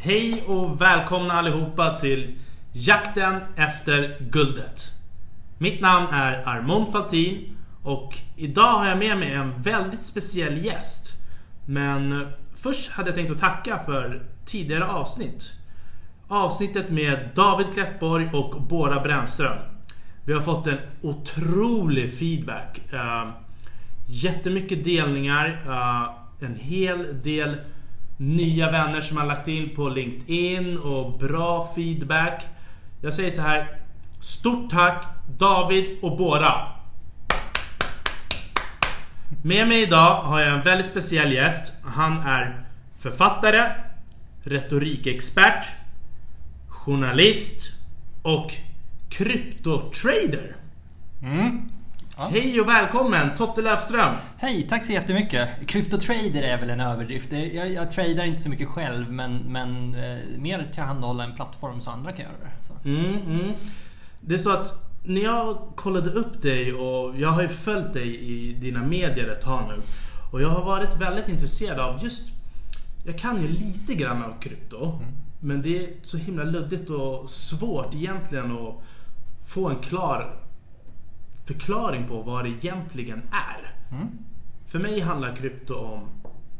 Hej och välkomna allihopa till Jakten efter guldet. Mitt namn är Armond Faltin och idag har jag med mig en väldigt speciell gäst. Men först hade jag tänkt att tacka för tidigare avsnitt. Avsnittet med David Klättborg och Bora Brännström. Vi har fått en otrolig feedback. Uh, jättemycket delningar. Uh, en hel del nya vänner som har lagt in på LinkedIn och bra feedback. Jag säger så här. Stort tack David och Bora. Med mig idag har jag en väldigt speciell gäst. Han är författare, retorikexpert, journalist och kryptotrader. Mm. Ja. Hej och välkommen Totte Löfström. Hej, tack så jättemycket. Kryptotrader är väl en överdrift. Jag, jag tradar inte så mycket själv men, men eh, mer tillhandahålla en plattform så andra kan göra det. Mm, mm. Det är så att när jag kollade upp dig och jag har ju följt dig i dina medier ett tag nu. Och jag har varit väldigt intresserad av just... Jag kan ju lite grann av krypto. Mm. Men det är så himla luddigt och svårt egentligen att få en klar förklaring på vad det egentligen är. Mm. För mig handlar krypto om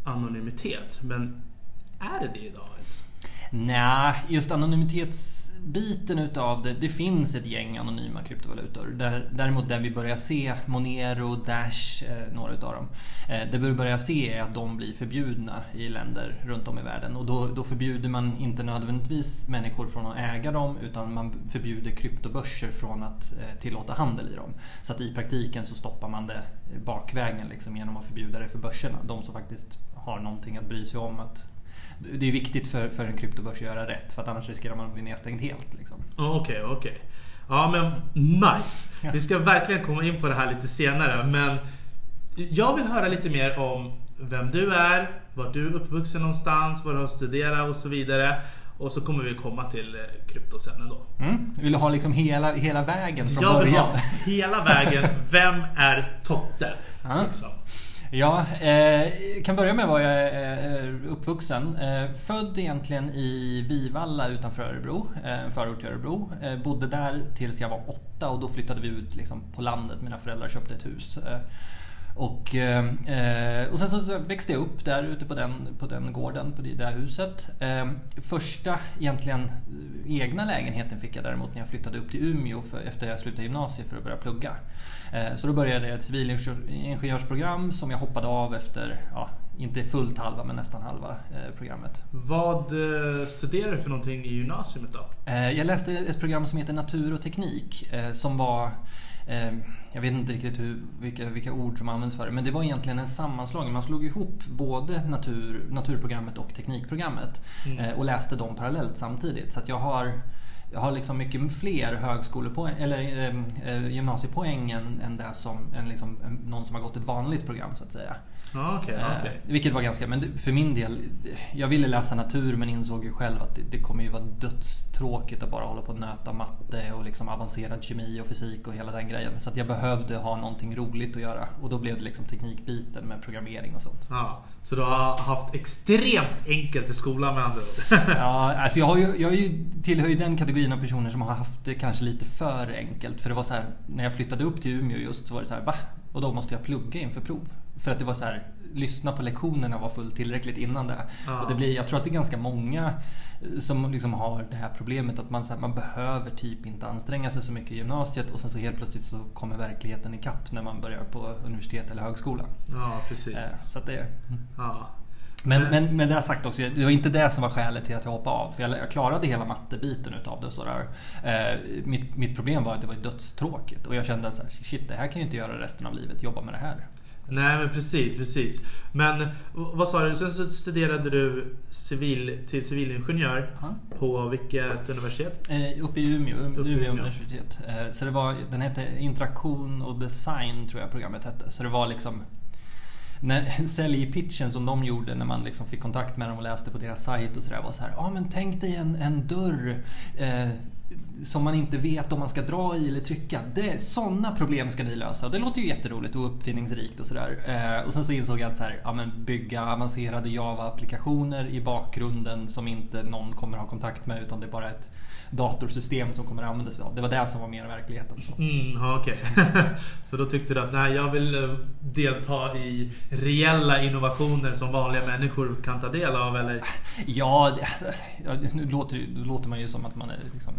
anonymitet. Men är det det idag? Nej, just anonymitetsbiten utav det. Det finns ett gäng anonyma kryptovalutor. Däremot där vi börjar se Monero, Dash, eh, några utav dem. Eh, det vi börjar se är att de blir förbjudna i länder runt om i världen. Och då, då förbjuder man inte nödvändigtvis människor från att äga dem utan man förbjuder kryptobörser från att eh, tillåta handel i dem. Så att i praktiken så stoppar man det bakvägen liksom, genom att förbjuda det för börserna. De som faktiskt har någonting att bry sig om att det är viktigt för, för en kryptobörs att göra rätt för att annars riskerar man att bli nedstängd helt. Liksom. Okej, okay, okej. Okay. Ja men nice! Ja. Vi ska verkligen komma in på det här lite senare men jag vill höra lite mer om vem du är, var du är uppvuxen någonstans, vad du har studerat och så vidare. Och så kommer vi komma till eh, krypto sen ändå. Mm. Vill du ha liksom hela, hela vägen från jag början? Jag vill ha hela vägen. Vem är Totte? Liksom. Ja, eh, kan börja med var jag är eh, uppvuxen. Eh, född egentligen i Vivalla utanför Örebro, eh, en förort till Örebro. Eh, bodde där tills jag var åtta och då flyttade vi ut liksom, på landet. Mina föräldrar köpte ett hus. Eh, Eh, och, eh, och sen så växte jag upp där ute på den, på den gården, på det där huset. Eh, första egentligen egna lägenheten fick jag däremot när jag flyttade upp till Umeå för, efter jag slutade gymnasiet för att börja plugga. Eh, så då började jag ett civilingenjörsprogram som jag hoppade av efter, ja, inte fullt halva men nästan halva programmet. Vad studerade du för någonting i gymnasiet då? Jag läste ett program som heter Natur och teknik som var jag vet inte riktigt hur, vilka, vilka ord som används för det, men det var egentligen en sammanslagning. Man slog ihop både natur, naturprogrammet och teknikprogrammet mm. Eh, och läste dem parallellt samtidigt. Så jag har jag har liksom mycket fler högskolepoäng, eller eh, eh, gymnasiepoäng än, än det som än liksom, någon som har gått ett vanligt program så att säga. Ah, okay, okay. Vilket var ganska, men för min del, jag ville läsa natur men insåg ju själv att det, det kommer ju vara dödstråkigt att bara hålla på och nöta matte och liksom avancerad kemi och fysik och hela den grejen. Så jag behövde ha någonting roligt att göra och då blev det liksom teknikbiten med programmering och sånt. Ja, så du har haft extremt enkelt i skolan med andra ord? ja, alltså jag, har ju, jag ju tillhör ju den kategorin av personer som har haft det kanske lite för enkelt. För det var så här, när jag flyttade upp till Umeå just så var det så här, va? Och då måste jag plugga inför prov. För att det var så här, lyssna på lektionerna var fullt tillräckligt innan det. Ja. Och det blir, jag tror att det är ganska många som liksom har det här problemet att man, så här, man behöver typ inte anstränga sig så mycket i gymnasiet och sen så helt plötsligt så kommer verkligheten ikapp när man börjar på universitet eller högskola. Ja, precis. Eh, så det, ja. Men, men med det sagt också, det var inte det som var skälet till att jag hoppade av. För jag, klarade hela mattebiten utav det. sådär. Eh, mitt, mitt problem var att det var dödstråkigt. Och jag kände att shit, det här kan jag inte göra resten av livet. Jobba med det här. Nej men precis, precis. Men vad sa du? Sen så studerade du civil, till civilingenjör Aha. på vilket universitet? Eh, uppe i Umeå, uppe Umeå, Umeå universitet. Eh, så det var, den hette Interaktion och design tror jag programmet hette. Så det var liksom när, säljpitchen som de gjorde när man liksom fick kontakt med dem och läste på deras sajt och sådär var så här. Ja ah, men tänk dig en, en dörr. Eh, som man inte vet om man ska dra i eller trycka. Det, sådana problem ska ni lösa. Det låter ju jätteroligt och uppfinningsrikt och sådär. Eh, och sen så insåg jag att så här, ja, men bygga avancerade Java-applikationer i bakgrunden som inte någon kommer ha kontakt med utan det är bara ett datorsystem som kommer att använda sig av. Det var det som var mer verkligheten. Så. Mm, okej. så då tyckte du att nej, jag vill eh, delta i reella innovationer som vanliga människor kan ta del av eller? Ja, det, nu låter, låter man ju som att man är liksom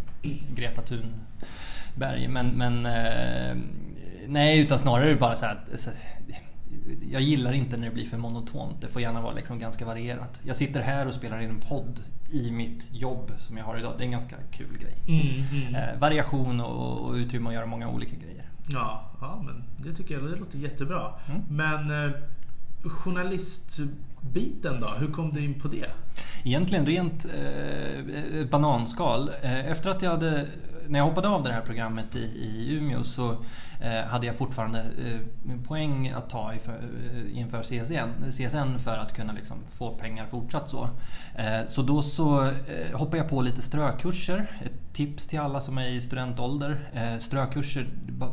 Greta Thunberg. Men, men eh, nej, utan snarare bara så här att jag gillar inte när det blir för monotont. Det får gärna vara liksom ganska varierat. Jag sitter här och spelar in en podd i mitt jobb som jag har idag. Det är en ganska kul grej. Mm, mm. Eh, variation och, och utrymme att göra många olika grejer. Ja, ja men det tycker jag det låter jättebra. Mm. Men eh, journalistbiten då? Hur kom du in på det? Egentligen rent eh, bananskal. Eh, efter att jag hade när jag hoppade av det här programmet i, i Umeå så eh, hade jag fortfarande eh, poäng att ta inför, eh, inför CSN, CSN för att kunna liksom få pengar fortsatt så. Eh, så då så eh, hoppade jag på lite strökurser. Ett tips till alla som är i studentålder. Eh, strökurser,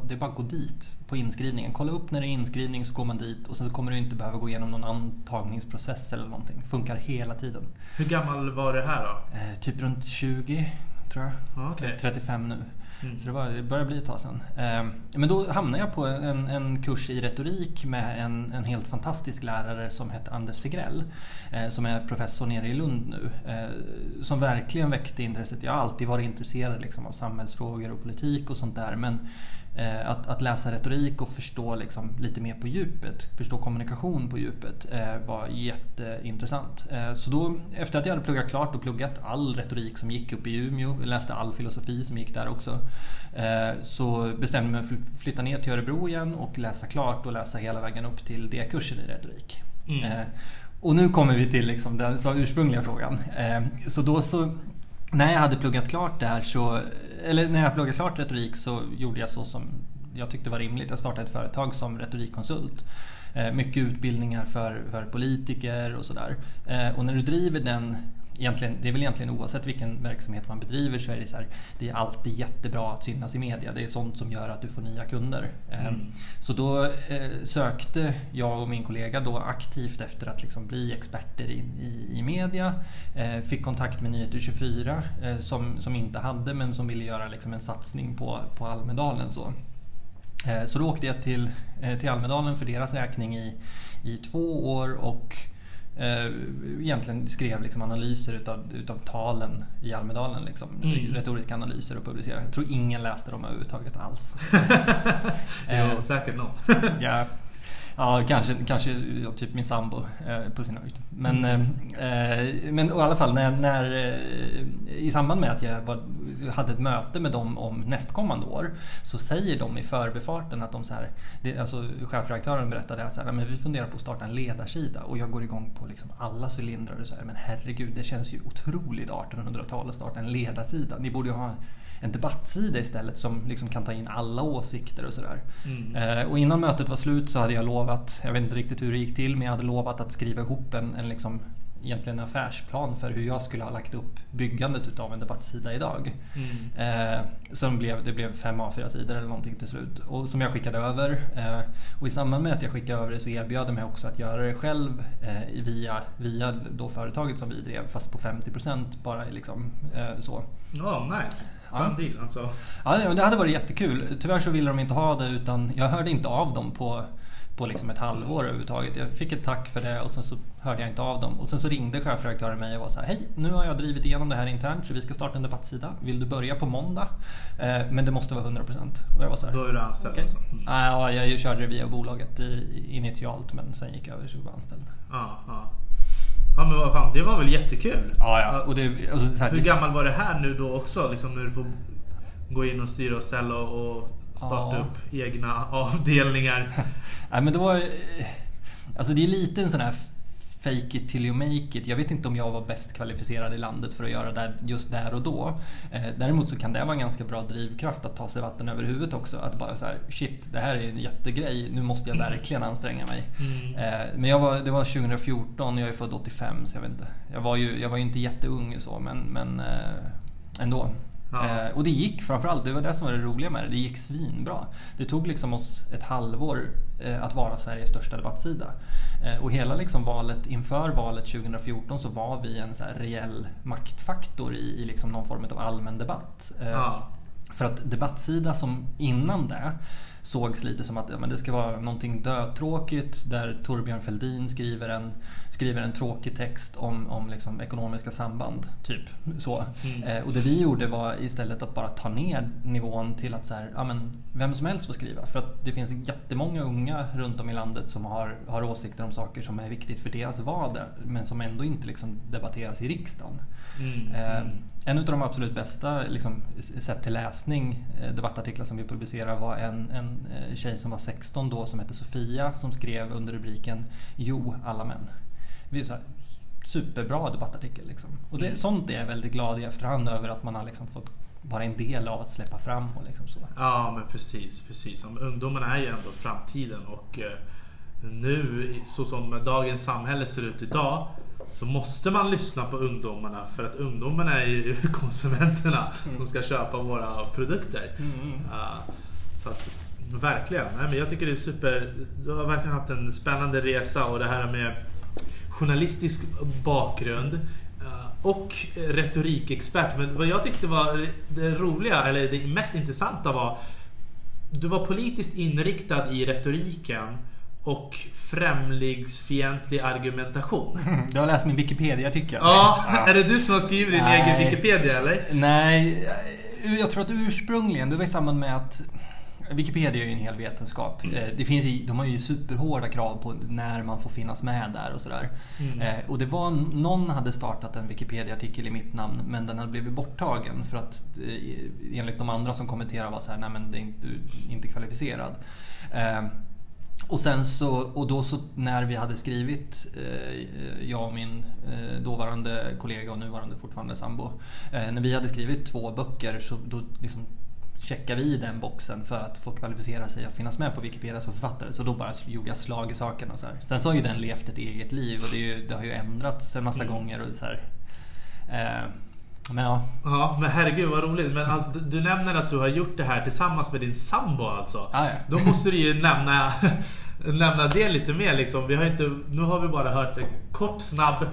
det är bara att gå dit på inskrivningen. Kolla upp när det är inskrivning så går man dit och sen kommer du inte behöva gå igenom någon antagningsprocess eller någonting. Funkar hela tiden. Hur gammal var det här då? typ runt 20 tror jag. Okay. 35 nu. Mm. Så det, var, det börjar bli ett tag sedan. Ehm, men då hamnade jag på en, en kurs i retorik med en, en, helt fantastisk lärare som hette Anders Segrell. Eh, som är professor nere i Lund nu. Eh, som verkligen väckte intresset. Jag har alltid varit intresserad liksom, av samhällsfrågor och politik och sånt där. Men Eh, att, att, läsa retorik och förstå liksom lite mer på djupet, förstå kommunikation på djupet eh, var jätteintressant. Eh, så då, efter att jag hade pluggat klart och pluggat all retorik som gick upp i Umeå, läste all filosofi som gick där också, så bestämde jag mig för att flytta ner till Örebro igen och läsa klart och läsa hela vägen upp till D-kursen i retorik. Mm. Och nu kommer vi till liksom den ursprungliga frågan. Så då så när jag hade pluggat klart där så, eller när jag pluggat klart retorik så gjorde jag så som jag tyckte var rimligt. Jag startade ett företag som retorikkonsult. Eh, mycket utbildningar för, för politiker och sådär. Eh, och när du driver den egentligen, det är väl egentligen oavsett vilken verksamhet man bedriver så är det så här, det är alltid jättebra att synas i media. Det är sånt som gör att du får nya kunder. Ehm, mm. Så då eh, sökte jag och min kollega då aktivt efter att liksom bli experter i, i, i media. Eh, fick kontakt med Nyheter 24 eh, som, som inte hade men som ville göra liksom en satsning på, på Almedalen. Så. Så då åkte jag till, till Almedalen för deras räkning i, i två år och eh, egentligen skrev liksom analyser utav, utav talen i Almedalen. Liksom. Mm. Retoriska analyser och publicerade. Jag tror ingen läste dem överhuvudtaget alls. det var säkert någon. ja, Ja, kanske, kanske typ min sambo eh, på sin höjd. Men, mm. eh, men i alla fall när, när, eh, i samband med att jag var, hade ett möte med dem om nästkommande år så säger de i förbifarten att de så här, det, alltså chefredaktören berättade att så här, men vi funderar på att starta en ledarsida och jag går igång på liksom alla cylindrar och så här, men herregud det känns ju otroligt 1800-tal att starta en ledarsida. Ni borde ju ha en debattsida istället som liksom kan ta in alla åsikter och sådär. Mm. Eh, och innan mötet var slut så hade jag lovat, jag vet inte riktigt hur det gick till, men jag hade lovat att skriva ihop en, en liksom, egentligen affärsplan för hur jag skulle ha lagt upp byggandet utav en debattsida idag. Mm. Eh, som blev, det blev fem A4-sidor eller någonting till slut. Och som jag skickade över. Eh, och i samband med att jag skickade över det så erbjöd jag mig också att göra det själv eh, via, via då företaget som vi drev fast på 50% bara liksom eh, så. Ja, oh, nice. Ja. deal alltså. Ja, det hade varit jättekul. Tyvärr så ville de inte ha det utan jag hörde inte av dem på, på liksom ett halvår överhuvudtaget. Jag fick ett tack för det och sen så hörde jag inte av dem. Och sen så ringde chefredaktören mig och var så här, Hej, nu har jag drivit igenom det här internt så vi ska starta en debattsida. Vill du börja på måndag? Eh, men det måste vara 100%. Och jag var så här, Då är du anställd okay. alltså? Mm. Ja, jag körde det via bolaget initialt men sen gick jag över till att vara anställd. Ja, ja. Ja men vad fan, det var väl jättekul? Ja, ja. Och det, alltså, här, Hur gammal var det här nu då också? Liksom när du får gå in och styra och ställa och starta ja. upp egna avdelningar. Nej men det var... Alltså det är lite en sån här fake it till you make it. Jag vet inte om jag var bäst kvalificerad i landet för att göra det just där och då. Eh, däremot så kan det vara en ganska bra drivkraft att ta sig vatten över huvudet också. Att bara så här, shit, det här är en jättegrej. Nu måste jag verkligen anstränga mig. Mm. Eh, men jag var, det var 2014 och jag är född 85 så jag vet inte. Jag var ju, jag var ju inte jätteung så men, men eh, ändå. Ja. Och det gick framförallt, det var det som var det roliga med det, det gick svinbra. Det tog liksom oss ett halvår att vara Sveriges största debattsida. Eh, och hela liksom valet, inför valet 2014 så var vi en så här reell maktfaktor i, i liksom någon form av allmän debatt. Ja. För att debattsida som innan det sågs lite som att ja, men det ska vara någonting dötråkigt där Torbjörn Fälldin skriver en, skriver en tråkig text om, om liksom ekonomiska samband. Typ så. Mm. Eh, och det vi gjorde var istället att bara ta ner nivån till att så här, ja, men vem som helst får skriva. För att det finns jättemånga unga runt om i landet som har, har åsikter om saker som är viktigt för deras vardag men som ändå inte liksom debatteras i riksdagen. Mm. Eh, mm. En av de absolut bästa liksom, sett till läsning eh, debattartiklar som vi publicerade var en, en eh, tjej som var 16 då som hette Sofia som skrev under rubriken Jo, alla män. Är så här, superbra debattartikel. Liksom. Och det, mm. sånt är jag väldigt glad i efterhand över att man har liksom fått vara en del av att släppa fram. Och liksom så. Ja, men precis. precis. Ungdomarna är ju ändå framtiden och nu så som dagens samhälle ser ut idag så måste man lyssna på ungdomarna för att ungdomarna är ju konsumenterna mm. som ska köpa våra produkter. Mm. Uh, så att, verkligen. Nej, men jag tycker det är super. Du har verkligen haft en spännande resa och det här med journalistisk bakgrund uh, och retorikexpert. Men vad jag tyckte var det roliga, eller det mest intressanta var du var politiskt inriktad i retoriken och främlingsfientlig argumentation. Du har läst min Wikipedia-artikel. Ja, är det du som har skrivit din Nej. egen Wikipedia eller? Nej, jag tror att ursprungligen, det var i samband med att Wikipedia är ju en hel vetenskap. Mm. Eh, det finns ju, de har ju superhårda krav på när man får finnas med där och sådär. Mm. Eh, och det var, någon hade startat en Wikipedia-artikel i mitt namn men den hade blivit borttagen för att eh, enligt de andra som kommenterade var så här, nej men det är inte, inte kvalificerad. Och sen så, och då så när vi hade skrivit, eh, jag och min eh, dåvarande kollega och nuvarande fortfarande sambo. Eh, när vi hade skrivit två böcker så då liksom checkade vi den boxen för att få kvalificera sig att finnas med på Wikipedia som författare. Så då bara gjorde jag slag i saken och så här. Sen så har ju den levt ett eget liv och det, ju, det har ju ändrats en massa mm. gånger och så här. Eh, men ja. Ja, men herregud vad roligt. Men alltså, du nämner att du har gjort det här tillsammans med din sambo alltså. Ah, ja. Då måste du ju nämna, nämna det lite mer liksom. Vi har inte, nu har vi bara hört en kort, snabb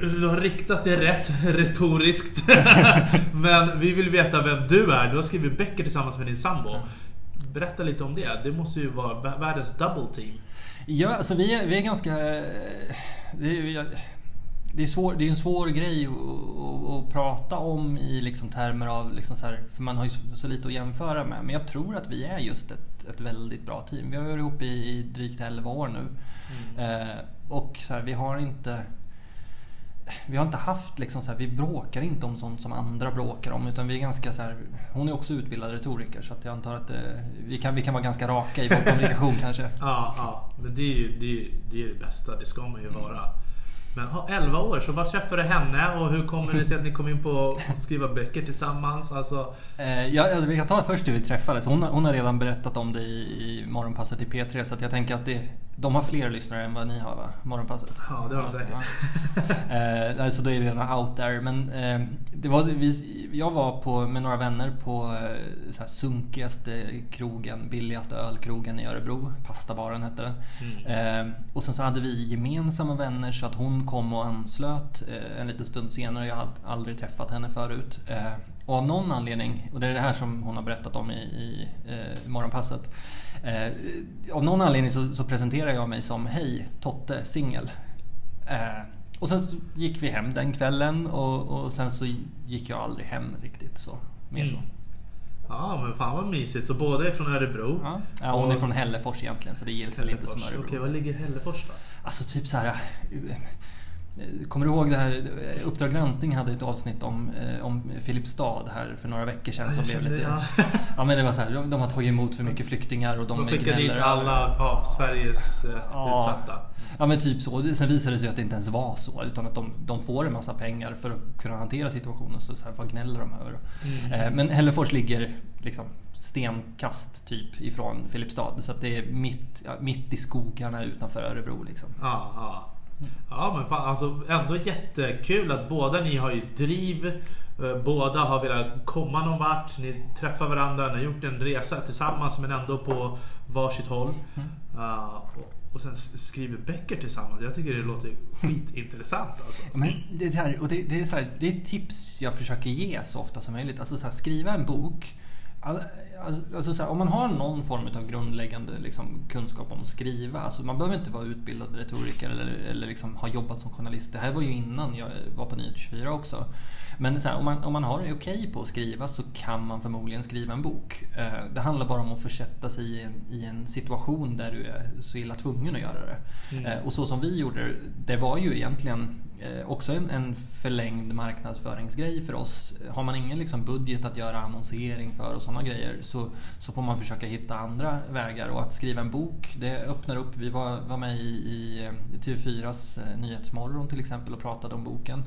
du har riktat det rätt retoriskt. Men vi vill veta vem du är. Du har skrivit böcker tillsammans med din sambo. Berätta lite om det. Det måste ju vara världens double team. Ja, alltså vi är, vi är ganska... Det är, det är, svår, det är en svår grej att, prata om i liksom termer av, liksom så här, för man har ju så, så, lite att jämföra med. Men jag tror att vi är just ett, ett väldigt bra team. Vi har varit ihop i, i drygt 11 år nu. Mm. Eh, och så här, vi har inte vi har inte haft liksom så här, vi bråkar inte om sånt som andra bråkar om utan vi är ganska så här, hon är också utbildad retoriker så att jag antar att eh, vi, kan, vi kan vara ganska raka i vår kommunikation kanske. Ja, ja, men det är ju det, det, är det bästa, det ska man ju mm. Men 11 år, så var träffade du henne och hur kommer det sig att ni kom in på att skriva böcker tillsammans? Alltså... Eh, ja, alltså, vi kan ta först hur vi träffades. Hon, hon har redan berättat om det i, i Morgonpasset i P3 så att jag tänker att det, de har fler lyssnare än vad ni har va? Morgonpasset? Ja, det har de säkert. eh, så det är redan out there. Men eh, det var, vi, jag var på, med några vänner på eh, så här, sunkigaste krogen, billigaste ölkrogen i Örebro. Pastabaren hette det. Mm. Eh, och sen så hade vi gemensamma vänner så att hon kom och anslöt eh, en liten stund senare. Jag hade aldrig träffat henne förut. Eh, och av någon anledning, och det är det här som hon har berättat om i, i Morgonpasset. Eh, av någon anledning så, så presenterar jag mig som Hej, Totte, singel. Eh, och sen så gick vi hem den kvällen och, och sen så gick jag aldrig hem riktigt så. Mer så. Mm. Ja men fan vad mysigt. Så båda är från Örebro? Ja, ja hon är från Hällefors egentligen så det gills väl inte som Örebro. Okej, var ligger Hällefors då? Alltså typ så här Kommer du ihåg det här? Uppdrag granskning hade ett avsnitt om, eh, om Filipstad här för några veckor sedan. som blev lite, ja. ja. men det var så här, de, de, har tagit emot för mycket flyktingar och de, de skickade dit alla av Sveriges eh, ja. utsatta. Ja men typ så. Sen visade det sig att det inte ens var så. Utan att de, de får en massa pengar för att kunna hantera situationen. Så, så här, vad gnäller de över? Mm. Eh, men Hällefors ligger liksom stenkast typ ifrån Filipstad. Så att det är mitt, ja, mitt i skogarna utanför Örebro. Liksom. Ja, ja. Ja men fan, alltså ändå jättekul att båda ni har ju driv eh, båda har velat komma någon vart. Ni träffar varandra, ni har gjort en resa tillsammans men ändå på varsitt håll. Mm. Uh, och, och sen skriver böcker tillsammans. Jag tycker det låter skitintressant alltså. Men det, här, och det, det, är så här, det är ett tips jag försöker ge så ofta som möjligt. Alltså så här, skriva en bok. All, alltså, alltså så här, om man har någon form av grundläggande liksom, kunskap om att skriva. Alltså, man behöver inte vara utbildad retoriker eller, eller liksom, ha jobbat som journalist. Det här var ju innan jag var på Nyheter 24 också. Men här, om, man, om man har det okej på att skriva så kan man förmodligen skriva en bok. Eh, det handlar bara om att försätta sig i en, i en situation där du är så illa tvungen att göra det. Mm. Eh, och så som vi gjorde det, det var ju egentligen också en, en förlängd marknadsföringsgrej för oss. Har man ingen liksom budget att göra annonsering för och sådana grejer så, så får man försöka hitta andra vägar. Och att skriva en bok, det öppnar upp. Vi var, var med i, i TV4s Nyhetsmorgon till exempel och pratade om boken.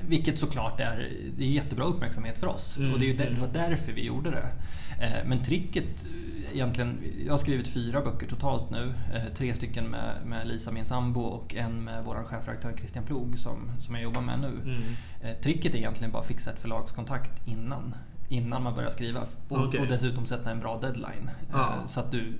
Vilket såklart är, det är jättebra uppmärksamhet för oss mm. och det, är, det var därför vi gjorde det. Eh, men tricket eh, egentligen, jag har skrivit fyra böcker totalt nu. Eh, tre stycken med, med Lisa, min sambo och en med vår chefredaktör Christian Plog som, som jag jobbar med nu. Mm. Tricket är egentligen bara att fixa ett förlagskontakt innan innan man börjar skriva. Och, okay. och dessutom sätta en bra deadline. Ja. Så att du,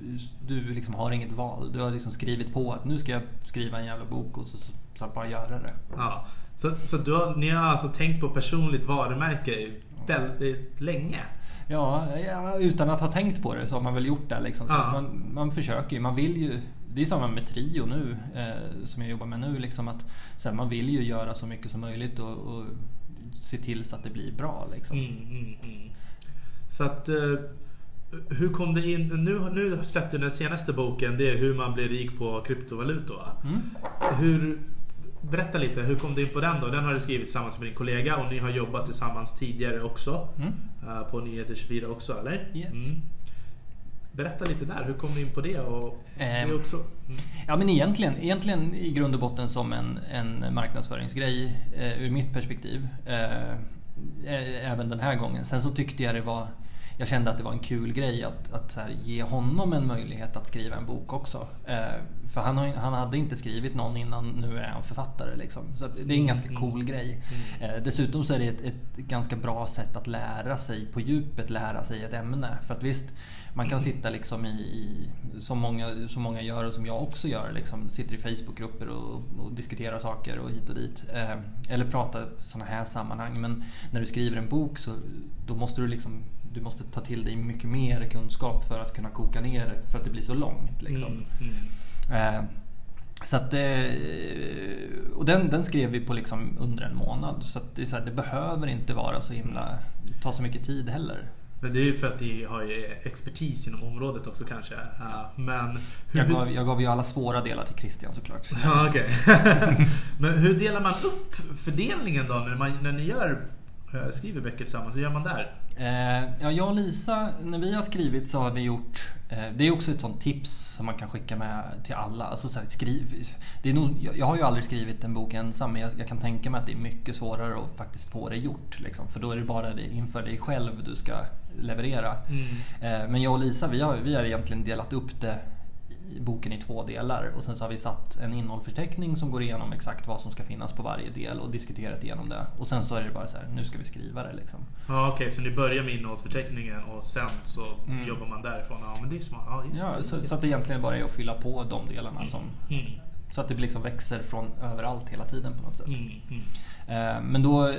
du liksom har inget val. Du har liksom skrivit på att nu ska jag skriva en jävla bok och så, så bara göra det. Ja. Så, så du har, ni har alltså tänkt på personligt varumärke väldigt länge? Ja, utan att ha tänkt på det så har man väl gjort det. Liksom. Så ja. man, man försöker ju, man vill ju det är samma med Trio nu, eh, som jag jobbar med nu. Liksom att, så här, man vill ju göra så mycket som möjligt och, och se till så att det blir bra. Liksom. Mm, mm, mm. Så att... Eh, hur kom det in? Nu, nu släppte du den senaste boken. Det är hur man blir rik på kryptovalutor. Mm. Hur, Berätta lite, hur kom du in på den då? Den har du skrivit tillsammans med din kollega och ni har jobbat tillsammans tidigare också. Mm. Uh, på Nyheter 24 också, eller? Yes. Mm. Berätta lite där, hur kom du in på det? Och det ehm, också? Mm. Ja men egentligen, egentligen i grund och botten som en, en marknadsföringsgrej eh, ur mitt perspektiv. Eh, även den här gången. Sen så tyckte jag det var jag kände att det var en kul grej att, att här, ge honom en möjlighet att skriva en bok också. Eh, för han, har, han hade inte skrivit någon innan, nu är han författare. Liksom. Så det är en ganska mm. cool grej. Mm. Eh, dessutom så är det ett, ett, ganska bra sätt att lära sig, på djupet lära sig ett ämne. För att visst, man kan sitta liksom i, i som, många, som många gör och som jag också gör, liksom, sitter i Facebookgrupper och, och diskuterar saker och hit och dit. Eh, eller prata sådana här sammanhang. Men när du skriver en bok så då måste du liksom du måste ta till dig mycket mer kunskap för att kunna koka ner det för att det blir så långt. Liksom. Mm, mm. Eh, så att, eh, och den, den skrev vi på liksom under en månad. Så, det, så här, det behöver inte vara så himla, ta så mycket tid heller. Men det är ju för att ni har expertis inom området också kanske. Men hur... jag, gav, jag gav ju alla svåra delar till Christian såklart. Ja, okay. Men hur delar man upp fördelningen då när, man, när ni gör, eh, skriver böcker tillsammans? Hur gör man där? Eh, ja, jag och Lisa, när vi har skrivit så har vi gjort... Eh, det är också ett sånt tips som man kan skicka med till alla. Alltså, så här, skriv, det är nog, jag har ju aldrig skrivit en bok ensam men jag, jag, kan tänka mig att det är mycket svårare att faktiskt få det gjort. Liksom, för då är det bara det inför dig själv du ska leverera. Mm. Eh, men jag och Lisa vi har, vi har egentligen delat upp det boken i två delar och sen så har vi satt en innehållsförteckning som går igenom exakt vad som ska finnas på varje del och diskuterat igenom det. Och sen så är det bara så här, nu ska vi skriva det liksom. Ja okej, okay, så ni börjar med innehållsförteckningen och sen så mm. jobbar man därifrån. Ja men det är smart. Ja, ja så, så, att det egentligen bara är att fylla på de delarna mm. som mm. Så att det liksom växer från överallt hela tiden på något sätt. Mm, mm. Men då eh,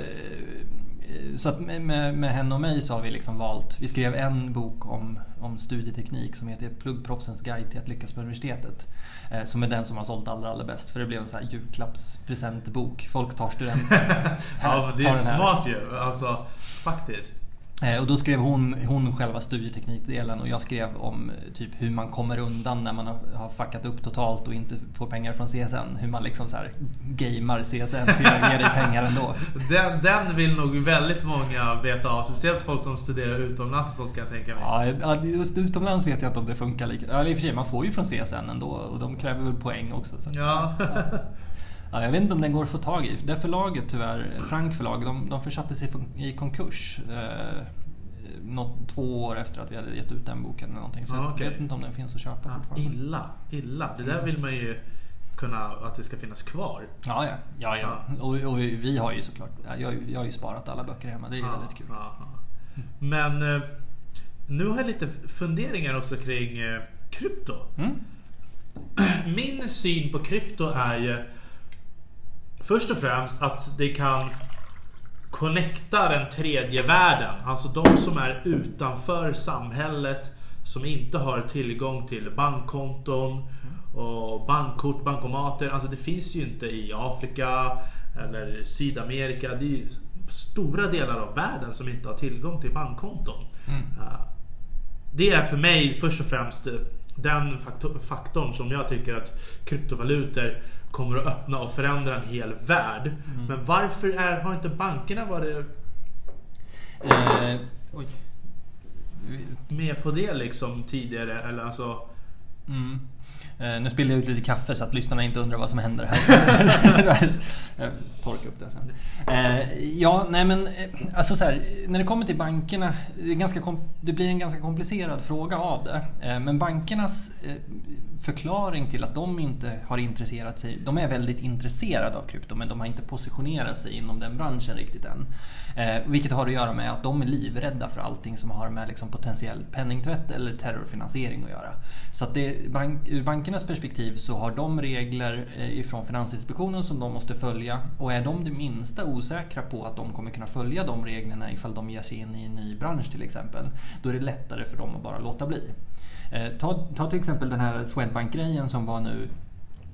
så att med, med henne och mig så har vi liksom valt, vi skrev en bok om, om studieteknik som heter Pluggproffsens guide till att lyckas på universitetet. Eh, som är den som har sålt allra, allra bäst för det blev en sån här julklappspresentbok. Folk tar studenten. ja, det är smart ju. Alltså, faktiskt. Eh, och då skrev hon, hon själva studieteknikdelen och jag skrev om typ hur man kommer undan när man har fuckat upp totalt och inte får pengar från CSN. Hur man liksom så här gamear CSN till att ge dig pengar ändå. Den, den vill nog väldigt många veta av. Speciellt folk som studerar utomlands och sånt kan jag tänka mig. Ja, just utomlands vet jag inte om det funkar lika. Ja, i och för sig, man får ju från CSN ändå och de kräver väl poäng också. Så. Ja. Ja, jag vet inte om den går att få tag i. Det förlaget tyvärr, Frank förlag, de, de försatte sig i konkurs. Eh, något, två år efter att vi hade gett ut den boken eller någonting. Så ah, okay. jag vet inte om den finns att köpa ah, fortfarande. Illa, illa. Det där vill man ju kunna, att det ska finnas kvar. Ja, ja. ja, ja. Och, och vi har ju såklart, jag, jag har ju sparat alla böcker hemma. Det är ju Ja, väldigt kul. ja, ja. Men eh, nu har jag lite funderingar också kring eh, krypto. Mm. Min syn på krypto är ju först och främst att det kan connecta den tredje världen. Alltså de som är utanför samhället som inte har tillgång till bankkonton och bankkort, bankomater. Alltså det finns ju inte i Afrika eller Sydamerika. Det är ju stora delar av världen som inte har tillgång till bankkonton. Ja. Det är för mig först och främst den faktor, faktorn som jag tycker att kryptovalutor kommer att öppna och förändra en hel värld. Men varför är, har inte bankerna varit Eh, med på det liksom tidigare? Eller alltså... Mm. Eh, nu spillde jag ut lite kaffe så att lyssnarna inte undrar vad som händer här. Jag Torka upp det sen. Eh, ja, nej men eh, alltså så här, när det kommer till bankerna. Det, är ganska det blir en ganska komplicerad fråga av det. Men bankernas förklaring till att de inte har intresserat sig. De är väldigt intresserade av krypto men de har inte positionerat sig inom den branschen riktigt än. Vilket har att göra med att de är livrädda för allting som har med liksom, potentiell penningtvätt eller terrorfinansiering att göra. Så att det, bank, ur bankernas perspektiv så har de regler eh, ifrån Finansinspektionen som de måste följa. Och är de det minsta osäkra på att de kommer kunna följa de reglerna ifall de ger sig in i en ny bransch till exempel. Då är det lättare för dem att bara låta bli. Eh, ta, ta till exempel den här Swedbank-grejen som var nu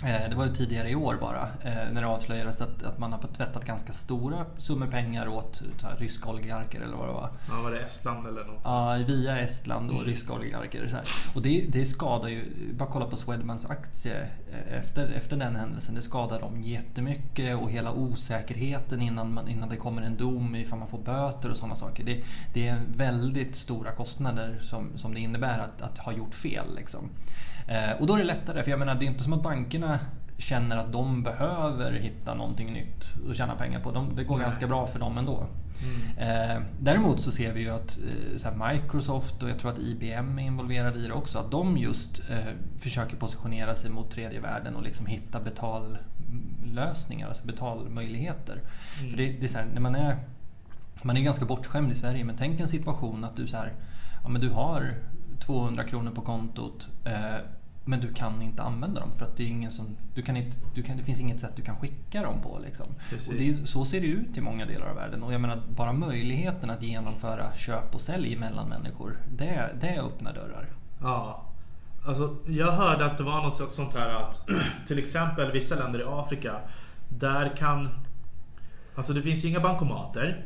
det var ju tidigare i år bara eh, när det avslöjades att, att man har tvättat ganska stora summor pengar åt ryska oligarker eller vad det var. Ja, var det Estland eller något? Ja, via Estland och ryska oligarker. Så här. Och det, det skadar ju, bara kolla på Swedbanks aktie eh, efter, efter den händelsen. Det skadar dem jättemycket och hela osäkerheten innan, man, innan det kommer en dom ifall man får böter och sådana saker. Det, det är väldigt stora kostnader som, som det innebär att, att ha gjort fel. Liksom. Eh, och då är det lättare, för jag menar det är inte som att bankerna känner att de behöver hitta någonting nytt och tjäna pengar på. De, det går Nej. ganska bra för dem ändå. Mm. Eh, däremot så ser vi ju att eh, Microsoft och jag tror att IBM är involverade i det också. Att de just eh, försöker positionera sig mot tredje världen och liksom hitta betallösningar, alltså betalmöjligheter. Mm. För det, det är så här, när man är man är ganska bortskämd i Sverige men tänk en situation att du så här, ja, men du har 200 kronor på kontot eh, men du kan inte använda dem för att det, är ingen som, du kan inte, du kan, det finns inget sätt du kan skicka dem på. Liksom. Och är, så ser det ut i många delar av världen. Och jag menar, bara möjligheten att genomföra köp och sälj mellan människor, det, det öppnar dörrar. Ja. Alltså, jag hörde att det var något sånt här att till exempel vissa länder i Afrika där kan Alltså det finns ju inga bankomater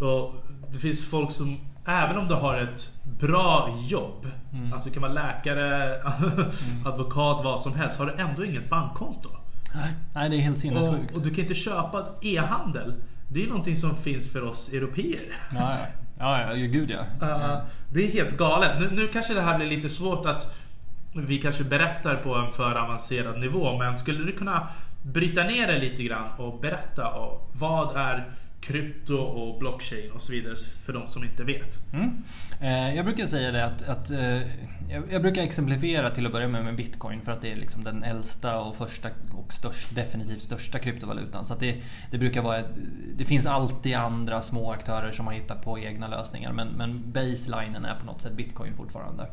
och det finns folk som Även om du har ett bra jobb Alltså du kan vara läkare, advokat, vad som helst Har du ändå inget bankkonto. Nej, nej det är helt Och, sinnessjukt. och du kan inte köpa e-handel. Det är någonting som finns för oss europeer. Ja, ja. Ja, ja, gud ja. Uh, det är helt galet. Nu, nu kanske det här blir lite svårt att vi kanske berättar på en för avancerad nivå. Men skulle du kunna bryta ner det lite grann och berätta och vad är krypto och blockchain och så vidare för de som inte vet. Mm. Eh, jag brukar säga det att, att eh, jag, brukar exemplifiera till att börja med med bitcoin för att det är liksom den äldsta och första och störst, definitivt största kryptovalutan. Så att det, det brukar vara, det finns alltid andra små aktörer som har hittat på egna lösningar men, men baselinen är på något sätt bitcoin fortfarande.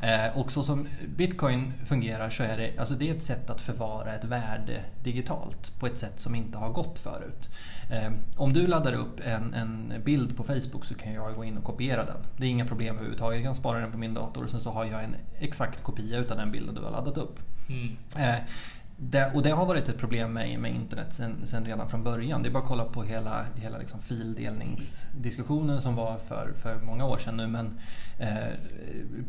Eh, och så som bitcoin fungerar så är det, alltså det är ett sätt att förvara ett värde digitalt på ett sätt som inte har gått förut. Eh, om du laddar upp en, en bild på Facebook så kan jag gå in och kopiera den. Det är inga problem överhuvudtaget. Jag kan spara den på min dator och sen så har jag en exakt kopia utav den bilden du har laddat upp. Mm. Det, och det har varit ett problem med, med internet sen, sen redan från början. Det är bara att kolla på hela, hela liksom fildelningsdiskussionen som var för, för många år sedan nu. Men eh,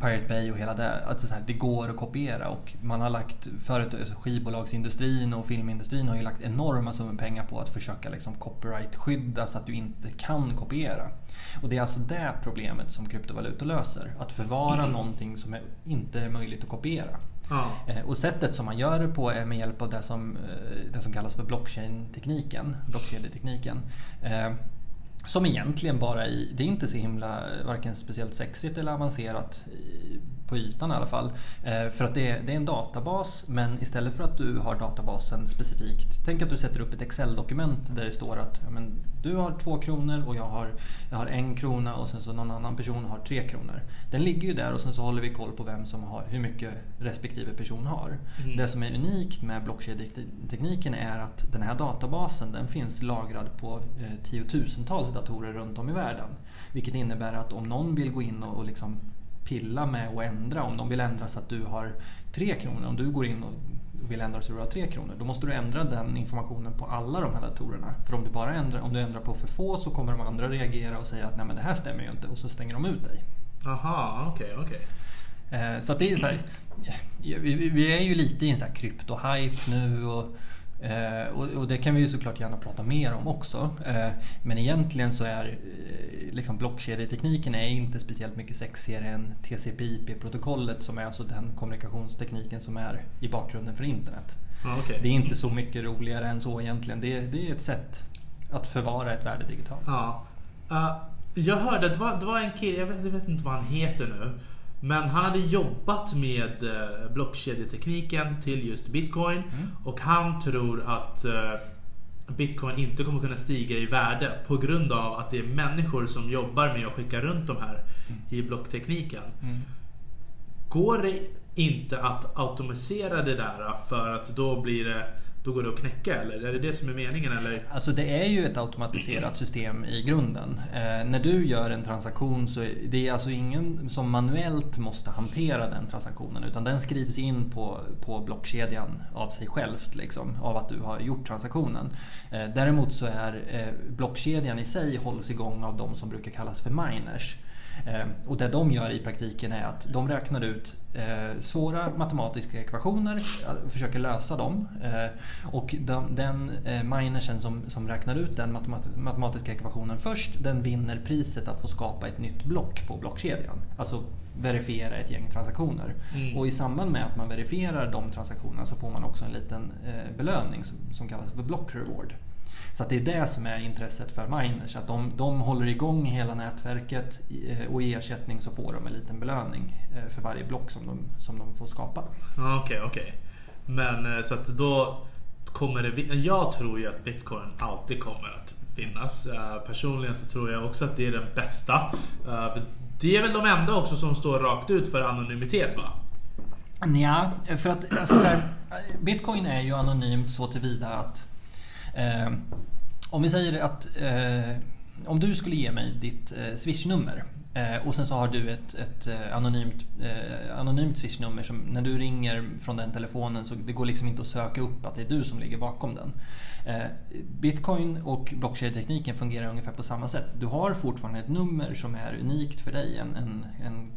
Pirate Bay och hela det. Att det, här, det går att kopiera och man har lagt, förut, alltså skivbolagsindustrin och filmindustrin har ju lagt enorma summor pengar på att försöka liksom copyright-skydda så att du inte kan kopiera. Och det är alltså det problemet som kryptovalutor löser. Att förvara någonting som är, inte är möjligt att kopiera. Ja. Eh, och sättet som man gör det på är med hjälp av det som, eh, det som kallas för blockchain-tekniken. Blockkedjetekniken. Eh, som egentligen bara i, det är inte så himla, varken speciellt sexigt eller avancerat. På ytan i alla fall. Eh, för att det är, det är en databas men istället för att du har databasen specifikt. Tänk att du sätter upp ett Excel-dokument där det står att ja, men, du har två kronor och jag har, jag har en krona och sen så någon annan person har tre kronor. Den ligger ju där och sen så håller vi koll på vem som har, hur mycket respektive person har. Mm. Det som är unikt med blockkedjetekniken är att den här databasen den finns lagrad på eh, tiotusentals datorer runt om i världen. Vilket innebär att om någon vill gå in och, och liksom pilla med och ändra, om de vill ändra så att du har tre kronor, om du går in och vill ändra så att du har tre kronor, då måste du ändra den informationen på alla de här datorerna. För om du bara ändrar, om du ändrar på för få så kommer de andra reagera och säga att nej men det här stämmer ju inte och så stänger de ut dig. Aha, okej, okay, okej. Okay. Eh, så det är så här, vi är ju lite i en så här krypto-hype nu och Eh, och, och, det kan vi ju såklart gärna prata mer om också. Eh, men egentligen så är eh, liksom blockkedjetekniken är inte speciellt mycket sexigare än TCP/IP-protokollet som är alltså den kommunikationstekniken som är i bakgrunden för internet. Ah, okay. Det är inte så mycket roligare än så egentligen. Det, det är ett sätt att förvara ett värde digitalt. Ja. Uh, jag hörde det var, det var en kille, jag vet, jag vet inte vad han heter nu. Men han hade jobbat med eh, blockkedjetekniken till just Bitcoin. Mm. Och han tror att eh, Bitcoin inte kommer kunna stiga i värde på grund av att det är människor som jobbar med att skicka runt de här mm. i blocktekniken. Mm. Går det inte att automatisera det där för att då blir det då går det att knäcka eller? Är det det som är meningen eller? Alltså det är ju ett automatiserat system i grunden. Eh, när du gör en transaktion så är det alltså ingen som manuellt måste hantera den transaktionen utan den skrivs in på, på blockkedjan av sig självt liksom, av att du har gjort transaktionen. Eh, däremot så är eh, blockkedjan i sig hålls igång av de som brukar kallas för miners. Ehm, och det de gör i praktiken är att de räknar ut eh, svåra matematiska ekvationer, eh, försöker lösa dem. Eh, och den minersen som, som räknar ut den matematiska ekvationen först, den vinner priset att få skapa ett nytt block på blockkedjan. Alltså verifiera ett gäng transaktioner. Mm. Och i samband med att man verifierar de transaktionerna så får man också en liten belöning som, som kallas för block reward. Så det är det som är intresset för miners. Att de, de håller igång hela nätverket eh, och i ersättning så får de en liten belöning eh, för varje block som de, som de får skapa. Okej, okay, okej. Okay. Men eh, så att då kommer det... Jag tror ju att bitcoin alltid kommer att finnas. Personligen så tror jag också att det är den bästa. Det är väl de enda också som står rakt ut för anonymitet va? Ja, för att alltså, här, Bitcoin är ju anonymt så tillvida att Eh, om vi säger att eh, om du skulle ge mig ditt eh, swishnummer eh, och sen så har du ett, ett eh, anonymt, eh, anonymt swishnummer som när du ringer från den telefonen så det går liksom inte att söka upp att det är du som ligger bakom den. Eh, bitcoin och blockkedjetekniken fungerar ungefär på samma sätt. Du har fortfarande ett nummer som är unikt för dig. En, en, en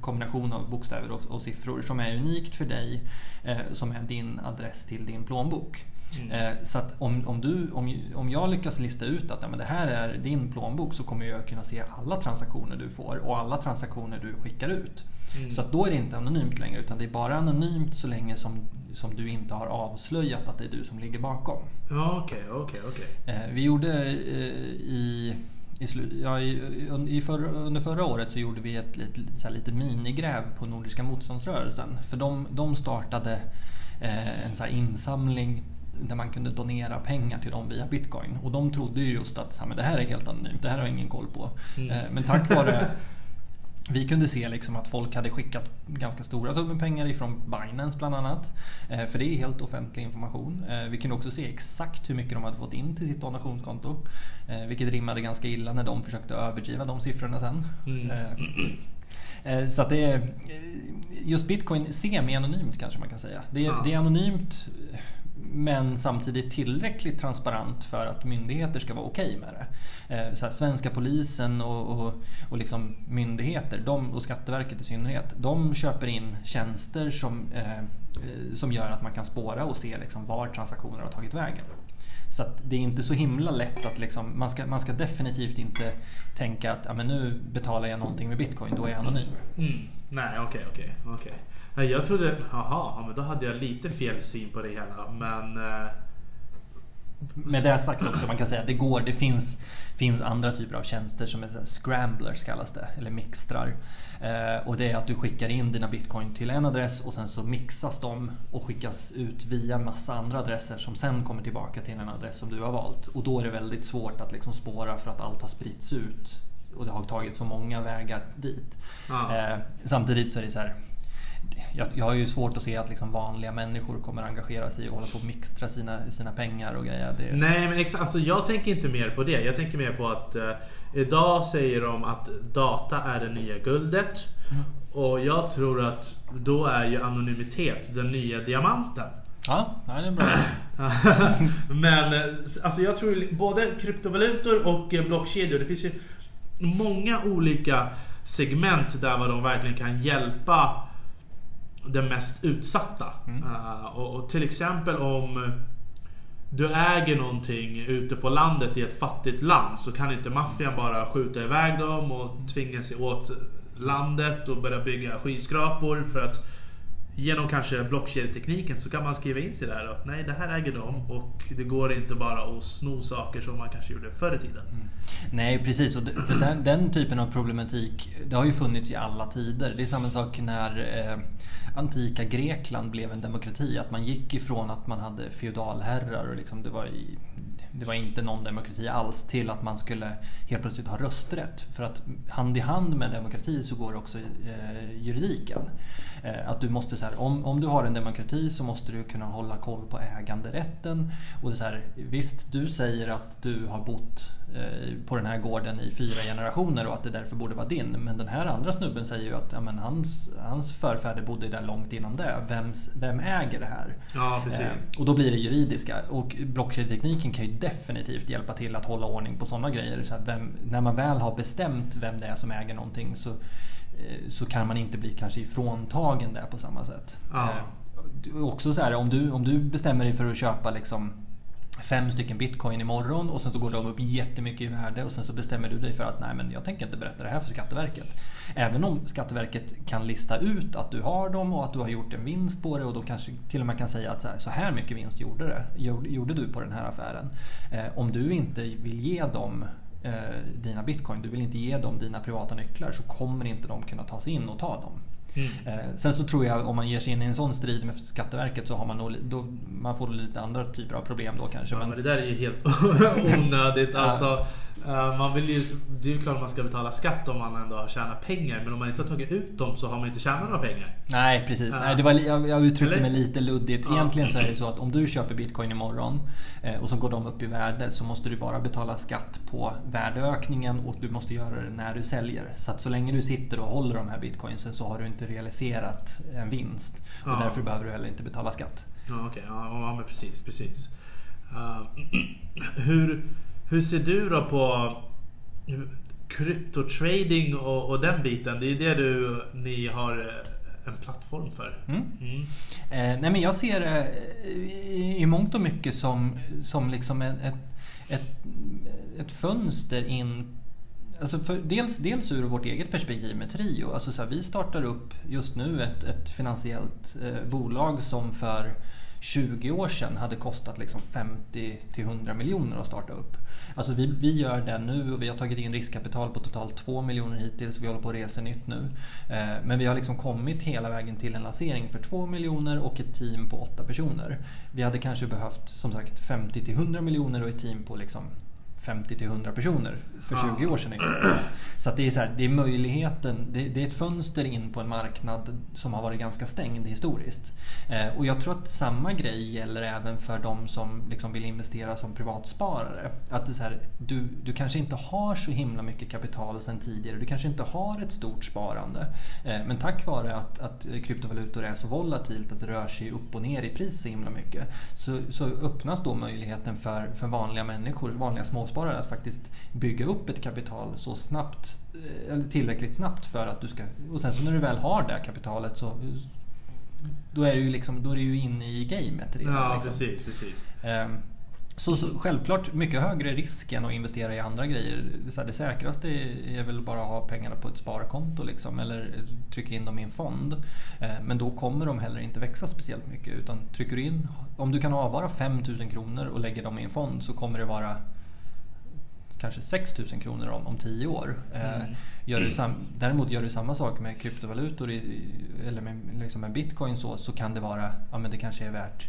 kombination av bokstäver och, och, siffror som är unikt för dig. Eh, som är din adress till din plånbok. Mm. Eh, så att om, om, du, om, om jag lyckas lista ut att ja, men det här är din plånbok så kommer jag kunna se alla transaktioner du får och alla transaktioner du skickar ut. Mm. Så att då är det inte anonymt längre utan det är bara anonymt så länge som, som du inte har avslöjat att det är du som ligger bakom. Ja, okej, okej, okej. Eh, vi gjorde eh, i i, ja, i, i för, under förra året så gjorde vi ett litet, lite minigräv på Nordiska motståndsrörelsen. För de, de startade eh, en så insamling där man kunde donera pengar till dem via bitcoin. Och de trodde ju just att men det här är helt anonymt, det här har jag ingen koll på. Mm. Eh, men tack vare vi kunde se liksom att folk hade skickat ganska stora summor pengar ifrån Binance bland annat. Eh, för det är helt offentlig information. Eh, vi kunde också se exakt hur mycket de hade fått in till sitt donationskonto. Vilket rimmade ganska illa när de försökte överdriva de siffrorna sen. Mm. Så att det är just bitcoin semi-anonymt kanske man kan säga. Det är, ja. det är anonymt men samtidigt tillräckligt transparent för att myndigheter ska vara okej okay med det. Eh, så här, svenska polisen och, och, och liksom myndigheter, de, och Skatteverket i synnerhet, de köper in tjänster som, eh, eh som gör att man kan spåra och se liksom var transaktioner har tagit vägen. Så det är inte så himla lätt att liksom, man, ska, man ska definitivt inte tänka att ja, men nu betalar jag någonting med bitcoin, då är jag anonym. Mm. Nej, okej, okay, okej. Okay, okay. Jag trodde, jaha, men då hade jag lite fel syn på det hela. Men... Eh, med det sagt också, man kan säga att det går. Det finns, finns andra typer av tjänster som är scramblers kallas det, eller mixtrar. Eh, och det är att du skickar in dina bitcoin till en adress och sen så mixas de och skickas ut via massa andra adresser som sen kommer tillbaka till en adress som du har valt. Och då är det väldigt svårt att liksom spåra för att allt har spritts ut och det har tagit så många vägar dit. Ja. Eh, samtidigt så är det så här jag, jag har ju svårt att se att liksom vanliga människor kommer engagera sig och hålla på och mixtra sina, sina pengar och grejer. Det... Nej men exakt, alltså jag tänker inte mer på det. Jag tänker mer på att eh, idag säger de att data är det nya guldet. Mm. Och jag tror att då är ju anonymitet den nya diamanten. Ja, ja, det är bra. men eh, alltså jag tror både kryptovalutor och eh, blockkedjor, det finns ju många olika segment där vad de verkligen kan hjälpa den mest utsatta. Mm. Uh, och, och till exempel om du äger någonting ute på landet i ett fattigt land så kan inte maffian bara skjuta iväg dem och tvinga sig åt landet och börja bygga skyskrapor för att Genom kanske blockkedjetekniken så kan man skriva in sig där att nej det här äger de och det går inte bara att sno saker som man kanske gjorde förr i tiden. Mm. Nej precis och det, det den typen av problematik det har ju funnits i alla tider. Det är samma sak när eh, antika Grekland blev en demokrati. Att man gick ifrån att man hade feodalherrar och liksom det var i, det var inte någon demokrati alls till att man skulle helt plötsligt ha rösträtt. För att hand i hand med demokrati så går också eh, juridiken. Eh, att du måste så här, om, om du har en demokrati så måste du kunna hålla koll på äganderätten. Och det är så här, visst, du säger att du har bott eh, på den här gården i fyra generationer och att det därför borde vara din. Men den här andra snubben säger ju att ja, men hans, hans förfäder bodde där långt innan det. Vems, vem äger det här? Ja, precis. Eh, och då blir det juridiska. Och blockkedjetekniken kan ju definitivt hjälpa till att hålla ordning på sådana grejer. Så vem, när man väl har bestämt vem det är som äger någonting så, så kan man inte bli kanske ifråntagen där på samma sätt. Ja. Eh, också så här, om du, om du bestämmer dig för att köpa liksom fem stycken bitcoin imorgon och sen så går de upp jättemycket i värde och sen så bestämmer du dig för att nej men jag tänker inte berätta det här för Skatteverket. Även om Skatteverket kan lista ut att du har dem och att du har gjort en vinst på det och då kanske till och med kan säga att så här, så här mycket vinst gjorde, det, gjorde du på den här affären. Eh, om du inte vill ge dem eh, dina bitcoin, du vill inte ge dem dina privata nycklar så kommer inte de kunna ta sig in och ta dem. Mm. Sen så tror jag om man ger sig in i en sån strid med Skatteverket så har man nog, då, man får lite andra typer av problem då kanske. Ja, men, men det där är ju helt onödigt. Alltså, man vill ju, det är ju klart att man ska betala skatt om man ändå har tjänat pengar. Men om man inte har tagit ut dem så har man inte tjänat några pengar. Nej precis. Nej, det var, jag, jag uttryckte eller? mig lite luddigt. Egentligen så är det så att om du köper bitcoin imorgon eh, och så går de upp i värde så måste du bara betala skatt på värdeökningen och du måste göra det när du säljer. Så att så länge du sitter och håller de här bitcoinsen så har du inte realiserat en vinst. Och Ja. därför behöver du heller inte betala skatt. Ja, okej. Ja, ja, men precis, precis. Uh, hur, hur ser du då på kryptotrading och, och den biten? Det är det du, ni har eh, en plattform för. Mm. Mm. Eh, nej men jag ser det i, i mångt och mycket som, som liksom ett, ett, ett, ett fönster in Alltså för, dels, dels ur vårt eget perspektiv med Trio. Alltså så här, vi startar upp just nu ett, ett finansiellt eh, bolag som för 20 år sedan hade kostat liksom 50 till 100 miljoner att starta upp. Alltså vi, vi gör det nu och vi har tagit in riskkapital på totalt 2 miljoner hittills. Vi håller på att resa nytt nu. Eh, men vi har liksom kommit hela vägen till en lansering för 2 miljoner och ett team på 8 personer. Vi hade kanske behövt som sagt 50 till 100 miljoner och ett team på liksom 50 till 100 personer för 20 år sedan. Så det är, så här, det är möjligheten, det, det, är ett fönster in på en marknad som har varit ganska stängd historiskt. Eh, och jag tror att samma grej gäller även för de som liksom vill investera som privatsparare. Att det är så här, du, du kanske inte har så himla mycket kapital sedan tidigare, du kanske inte har ett stort sparande. Eh, men tack vare att, att kryptovalutor är så volatilt, att det rör sig upp och ner i pris så himla mycket, så, så öppnas då möjligheten för, för vanliga människor, vanliga småsparare att faktiskt bygga upp ett kapital så snabbt, eller tillräckligt snabbt för att du ska... Och sen så när du väl har det kapitalet så då är du ju, liksom, då är du ju inne i gamet redan. Ja, liksom. precis, precis. Ehm, Så, så, självklart mycket högre risk än att investera i andra grejer. Så här, det säkraste är väl bara att ha pengarna på ett sparkonto liksom, eller trycka in dem i en fond. Eh, men då kommer de heller inte växa speciellt mycket. Utan trycker du in, om du kan avvara 5000 kronor och lägger dem i en fond så kommer det vara kanske 6 000 kronor om, om 10 år. Eh, mm. Gör du sam, däremot gör du samma sak med kryptovalutor i, eller med, liksom med bitcoin så, så kan det vara, ja men det kanske är värt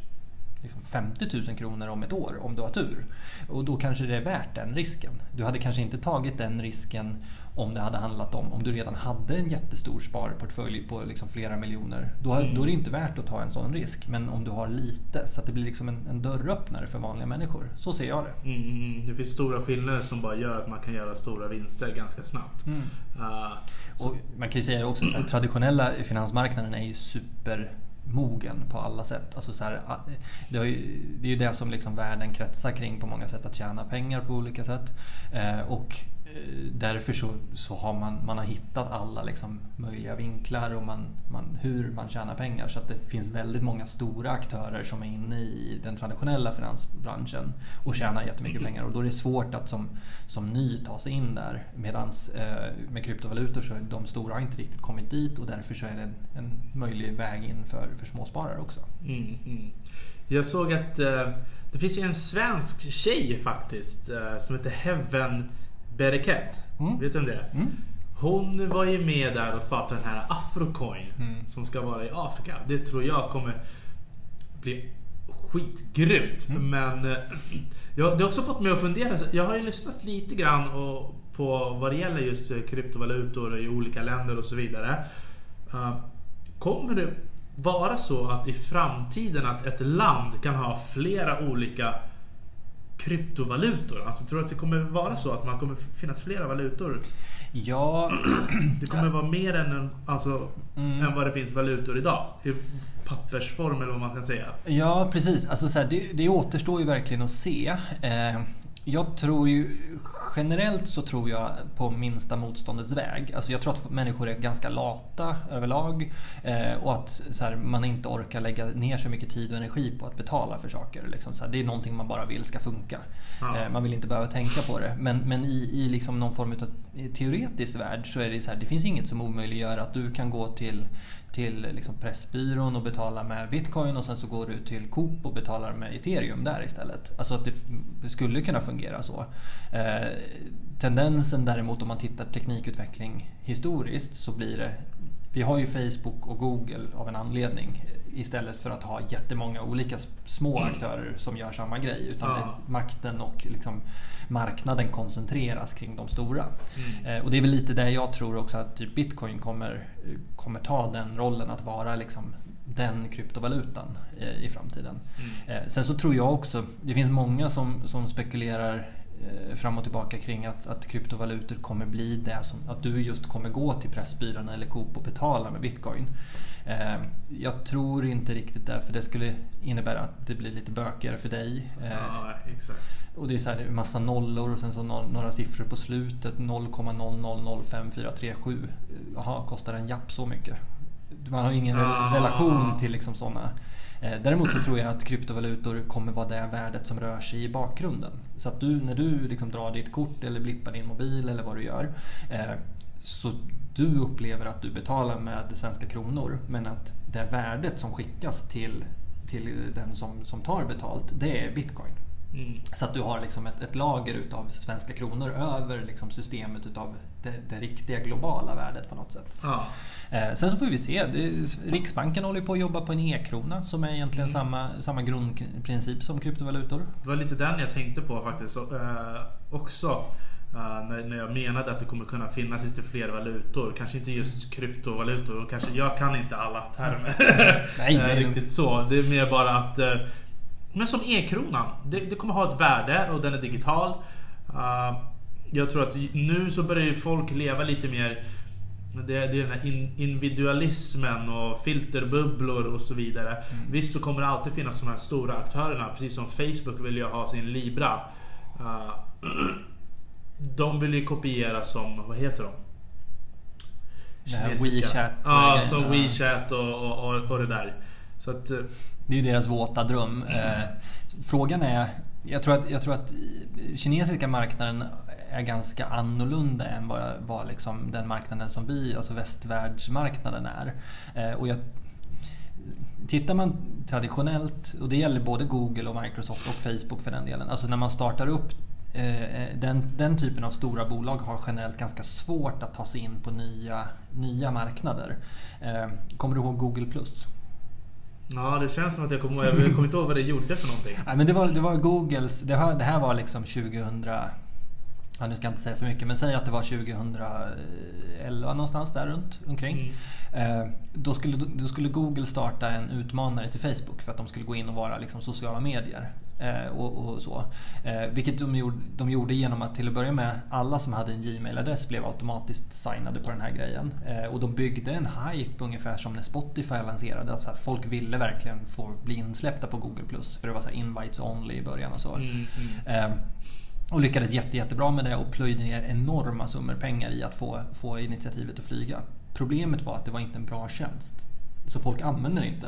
liksom 50 000 kronor om ett år om du har tur. Och då kanske det är värt den risken. Du hade kanske inte tagit den risken om det hade handlat om om du redan hade en jättestor sparportfölj på liksom flera miljoner. Då, mm. då är det inte värt att ta en sån risk. Men om du har lite så att det blir liksom en, en dörröppnare för vanliga människor. Så ser jag det. Mm, mm, mm. det finns stora skillnader som bara gör att man kan göra stora vinster ganska snabbt. Mm. Uh, och man kan ju säga också att traditionella finansmarknaden är ju super mogen på alla sätt. Alltså så här, det, är ju, det som liksom världen kretsar kring på många sätt, att tjäna pengar på olika sätt. Eh, och därför så, så har man, man har hittat alla liksom möjliga vinklar och man, man, hur man tjänar pengar. Så att det finns väldigt många stora aktörer som är inne i den traditionella finansbranschen och tjänar jättemycket pengar. Och då är det svårt att som, som ny ta sig in där. Medan eh, med kryptovalutor så är de stora inte riktigt kommit dit och därför så är det en, en möjlig väg in för, för småsparare också. Mm, mm. Jag såg att eh, det finns ju en svensk tjej faktiskt eh, som heter Heaven Bereket. Mm. Vet du vem det är? Mm. Hon var ju med där och startade den här Afrocoin mm. som ska vara i Afrika. Det tror jag kommer bli skitgrymt. Mm. Men eh, jag, det har också fått mig att fundera. Jag har ju lyssnat lite grann och, på vad det gäller just eh, kryptovalutor i olika länder och så vidare. Uh, kommer det vara så att i framtiden att ett land kan ha flera olika kryptovalutor? Alltså tror du att det kommer vara så att man kommer finnas flera valutor? Ja... Det kommer vara mer än, en, alltså, mm. än vad det finns valutor idag. I pappersform eller vad man kan säga. Ja, precis. Alltså, så här, det, det återstår ju verkligen att se. Eh, jag tror ju generellt så tror jag på minsta motståndets väg. Alltså jag tror att människor är ganska lata överlag eh, och att så här, man inte orkar lägga ner så mycket tid och energi på att betala för saker. Liksom, så här, det är någonting man bara vill ska funka. Ja. Eh, man vill inte behöva tänka på det. Men, men i, i liksom någon form av teoretisk värld så är det så här, det finns inget som omöjliggör att du kan gå till till liksom Pressbyrån och betalar med bitcoin och sen så går du till Coop och betalar med ethereum där istället. Alltså att det skulle kunna fungera så. Eh, tendensen däremot om man tittar teknikutveckling historiskt så blir det vi har ju Facebook och Google av en anledning istället för att ha jättemånga olika små mm. aktörer som gör samma grej. Utan ja. makten och liksom marknaden koncentreras kring de stora. Mm. Eh, och det är väl lite där jag tror också att typ Bitcoin kommer, kommer ta den rollen att vara liksom den kryptovalutan i framtiden. Mm. Eh, sen så tror jag också, det finns många som, som spekulerar Eh, fram och tillbaka kring att, att kryptovalutor kommer bli det som att du just kommer gå till Pressbyrån eller Coop och betala med bitcoin. Eh, jag tror inte riktigt det för det skulle innebära att det blir lite bökigare för dig. Eh, ja, exakt. Och det är så här massa nollor och sen så några siffror på slutet 0,0005437. Jaha, kostar en japp så mycket? Man har ingen ja. relation till liksom sådana Eh, Eh, däremot så tror jag att kryptovalutor kommer vara det värdet som rör sig i bakgrunden. Så att du, när du liksom drar ditt kort eller blippar din mobil eller vad du gör eh, så du upplever att du betalar med svenska kronor men att det värdet som skickas till, till den som, som tar betalt det är bitcoin. Mm. Så att du har liksom ett, ett lager utav svenska kronor över liksom systemet utav det, det riktiga globala värdet på något sätt. Ja. Eh, sen så får vi se. Riksbanken håller på att jobba på en e-krona som är egentligen mm. samma, samma grundprincip som kryptovalutor. Det var lite den jag tänkte på faktiskt eh, också. Uh, när, när jag menade att det kommer kunna finnas lite fler valutor. Kanske inte just kryptovalutor. Kanske, jag kan inte alla termer. Nej, det är riktigt så. Det är mer bara att... Uh, men som e-kronan. Det, det, kommer ha ett värde och den är digital. Uh, jag tror att nu så börjar ju folk leva lite mer det, är den här individualismen och filterbubblor och så vidare. Mm. Visst så kommer det alltid finnas de här stora aktörerna. Precis som Facebook vill ju ha sin Libra. Uh, de vill ju kopiera som, vad heter de? WeChat. Ja, som WeChat och, och, och, det där. Så att, eh, det är ju deras våta dröm. Mm. Frågan är jag, tror att, jag tror att kinesiska marknaden är ganska annorlunda än vad, vad liksom den marknaden som vi, alltså västvärldsmarknaden är. Eh, och jag, Tittar man traditionellt, och det gäller både Google och Microsoft och Facebook för den delen. Alltså när man startar upp den, den typen av stora bolag har generellt ganska svårt att ta sig in på nya, nya marknader. Kommer du ihåg Google+.? Ja, det känns som att jag kommer. Jag kommer inte ihåg vad det gjorde för någonting. Nej, men det var, det var Googles... Det här, det här var liksom 2000 ja, nu ska jag inte säga för mycket, men säg att det var 2011 någonstans där runt omkring. Mm. Eh, då, skulle, då skulle Google starta en utmanare till Facebook för att de skulle gå in och vara liksom sociala medier. Eh, och, och, så. Eh, vilket de gjorde, de gjorde genom att till att börja med alla som hade en Gmail-adress blev automatiskt signade på den här grejen. Och de byggde en hype ungefär som när Spotify lanserade. Att folk ville verkligen få bli insläppta på Google+. För det var så invites only i början och så. Mm, mm. Och lyckades jätte, jättebra med det och plöjde ner enorma summor pengar i att få, få initiativet att flyga. Problemet var att det var inte en bra tjänst. Så folk använde det inte.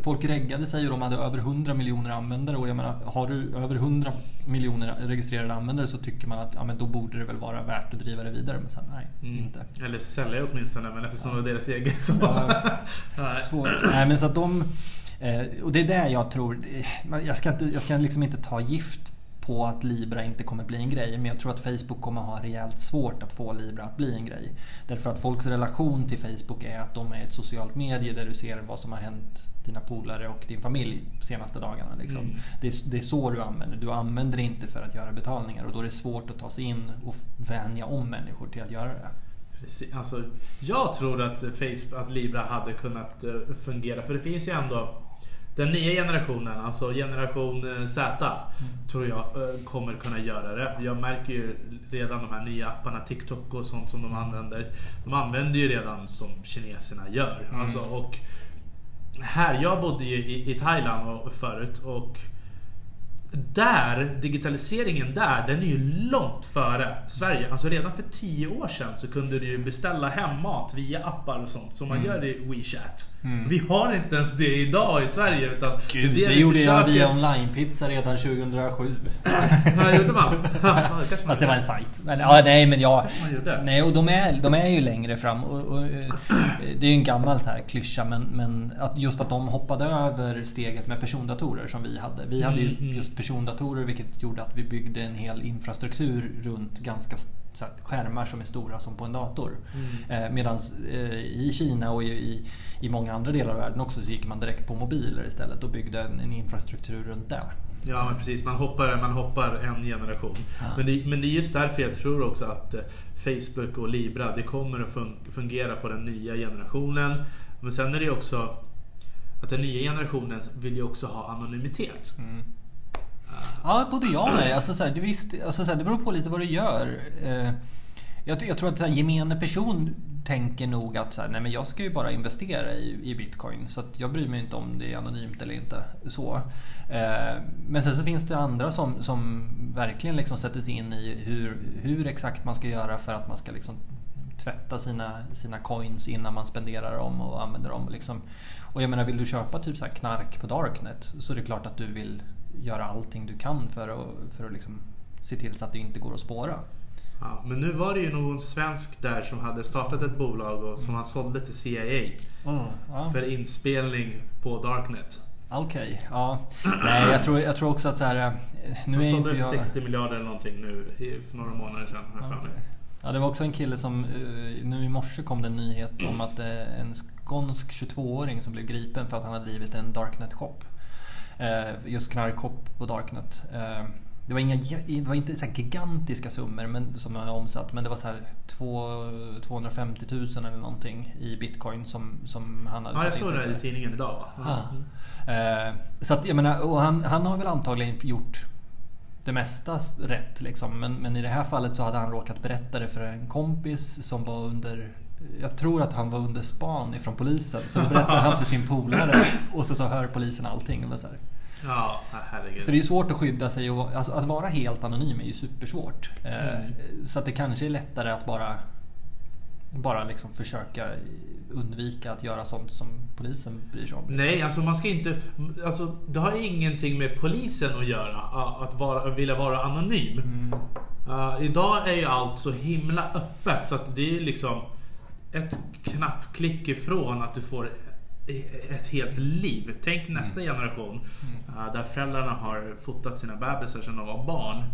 Folk reggade sig och de hade över 100 miljoner användare och jag menar, har du över 100 miljoner registrerade användare så tycker man att ja, men då borde det väl vara värt att driva det vidare. Men sen nej, mm. inte. Eller sälja åtminstone, men eftersom ja. det var deras eget så... Ja, svårt. Nej, men så att de... Eh, och det är där jag tror... Jag ska, inte, jag ska liksom inte ta gift på att Libra inte kommer bli en grej. Men jag tror att Facebook kommer ha rejält svårt att få Libra att bli en grej. Därför att folks relation till Facebook är att de är ett socialt medie där du ser vad som har hänt dina polare och din familj de senaste dagarna. Liksom. Mm. Det, är, det, är, så du använder Du använder det inte för att göra betalningar och då är det svårt att ta sig in och vänja om människor till att göra det. Precis. Alltså, jag tror att, Facebook, att Libra hade kunnat eh, fungera för det finns ju ändå den nya generationen, alltså generation eh, Z, mm. tror jag eh, kommer kunna göra det. Jag märker ju redan de här nya apparna, TikTok och sånt som de använder. De använder ju redan som kineserna gör. Mm. Alltså, och här, jag bodde ju i, i Thailand och, förut och där, digitaliseringen där, den är ju långt före Sverige. Alltså redan för 10 år sedan så kunde du ju beställa hem mat via appar och sånt som man mm. gör i WeChat. Mm. Vi har inte ens det idag i Sverige. Utan Gud, det, det gjorde jag via online-pizza redan 2007. ja, gjorde man? Fast det var en sajt. Men, ja, nej, men ja. Nej, och de är, de är ju längre fram. Och, och, eh, det är ju en gammal så här klyscha, men, men att just att de hoppade över steget med persondatorer som vi hade. Vi hade ju mm, mm. just persondatorer vilket gjorde att vi byggde en hel infrastruktur runt ganska skärmar som är stora som på en dator. Mm. Eh, Medan eh, i Kina och i, i, många andra delar av världen också så gick man direkt på mobiler istället och byggde en, en infrastruktur runt det. Ja men precis, man hoppar, man hoppar en generation. Ja. Men, det, men det är just därför jag tror också att eh, Facebook och Libra det kommer att fungera på den nya generationen. Men sen är det också att den nya generationen vill ju också ha anonymitet. Mm. Ja, både ja och nej. Alltså, så här, det, visst, alltså, så här, det beror på lite vad du gör. Eh, jag, jag tror att så här, gemene person tänker nog att så här, nej, men jag ska ju bara investera i, i bitcoin. Så att jag bryr mig inte om det är anonymt eller inte. Så. Eh, men sen så finns det andra som, som verkligen liksom sätter sig in i hur, hur exakt man ska göra för att man ska liksom tvätta sina, sina coins innan man spenderar dem och använder dem. Liksom. Och jag menar, vill du köpa typ så knark på Darknet så är det klart att du vill göra allting du kan för att, för att liksom se till så att det inte går att spåra. Ja, men nu var det ju någon svensk där som hade startat ett bolag och som han sålde till CIA. Mm, ja. För inspelning på Darknet. Okej, okay, ja. Nej, jag tror, jag tror också att så här... Eh, nu är inte jag... 60 miljarder eller någonting nu för några månader sedan. Här okay. Ja, det var också en kille som... Eh, nu i morse kom det en nyhet om att eh, en skånsk 22-åring som blev gripen för att han hade drivit en Darknet-shop. Eh, just knarkhopp på Darknet. Eh, det var, inga, det var inte så gigantiska summor men, som han omsatt men det var så här 250 000 eller någonting i bitcoin som, som han hade Ja, jag såg det i tidningen idag. Ja. Mm. Så att jag menar, och han, han har väl antagligen gjort det mesta rätt liksom. Men, men i det här fallet så hade han råkat berätta det för en kompis som var under jag tror att han var under span ifrån polisen. Så då berättade han för sin polare och så, så hör polisen allting. Och så, här. Ja, herregud. så det är svårt att skydda sig. Och, alltså, att vara helt anonym är ju supersvårt. Eh, mm. Så att det kanske är lättare att bara bara liksom försöka undvika att göra sånt som polisen bryr sig om? Nej, alltså man ska inte... Alltså, det har ingenting med polisen att göra, att vara, vilja vara anonym. Mm. Uh, idag är ju allt så himla öppet så att det är liksom ett knappklick ifrån att du får ett helt liv. Tänk nästa mm. generation uh, där föräldrarna har fotat sina bebisar sedan de var barn.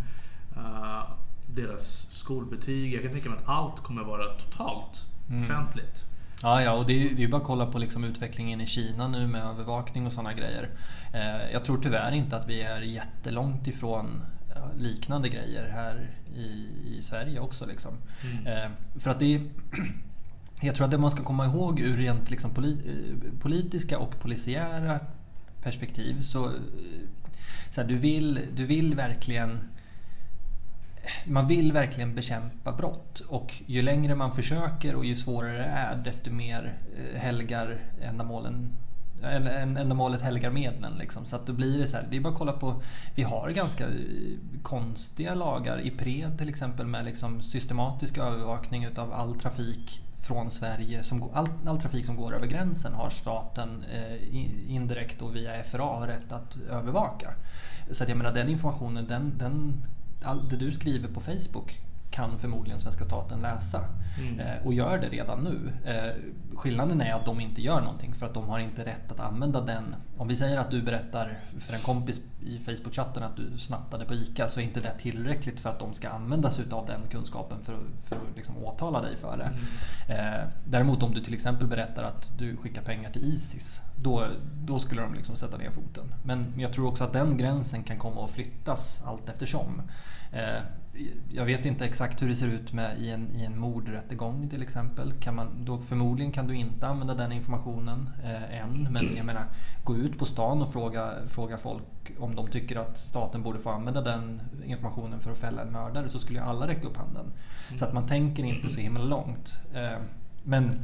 Uh, deras skolbetyg. Jag kan tänka mig att allt kommer vara totalt mm. offentligt. Ja, ja, och det är ju bara att kolla på liksom utvecklingen i Kina nu med övervakning och sådana grejer. Eh, jag tror tyvärr inte att vi är jättelångt ifrån liknande grejer här i, i Sverige också. Liksom. Mm. Eh, för att det Jag tror att det man ska komma ihåg ur rent liksom eh, politiska och polisiära perspektiv så, eh, så här, du, vill, du vill verkligen man vill verkligen bekämpa brott och ju längre man försöker och ju svårare det är desto mer eh, helgar ändamålen ändamålet helgar medlen. Liksom. Så att då blir det så här, det är bara att kolla på, vi har ganska konstiga lagar. I Pred till exempel med liksom systematisk övervakning utav all trafik från Sverige, som, all, all trafik som går över gränsen har staten eh, indirekt och via FRA rätt att övervaka. Så att jag menar den informationen, den, den, all, det du skriver på Facebook kan förmodligen svenska staten läsa mm. eh, och gör det redan nu. Eh, skillnaden är att de inte gör någonting för att de har inte rätt att använda den. Om vi säger att du berättar för en kompis i Facebook-chatten att du snattade på ICA så är inte det tillräckligt för att de ska använda sig av den kunskapen för, för att liksom åtala dig för det. Mm. Eh, däremot om du till exempel berättar att du skickar pengar till Isis då, då skulle de liksom sätta ner foten. Men jag tror också att den gränsen kan komma att flyttas allt eftersom. Eh, jag vet inte exakt hur det ser ut med, i, en, i en mordrättegång till exempel. Kan man, då förmodligen kan du inte använda den informationen eh, än. Men jag menar, gå ut på stan och fråga, fråga folk om de tycker att staten borde få använda den informationen för att fälla en mördare så skulle alla räcka upp handen. Så att man tänker inte så himla långt. Eh, men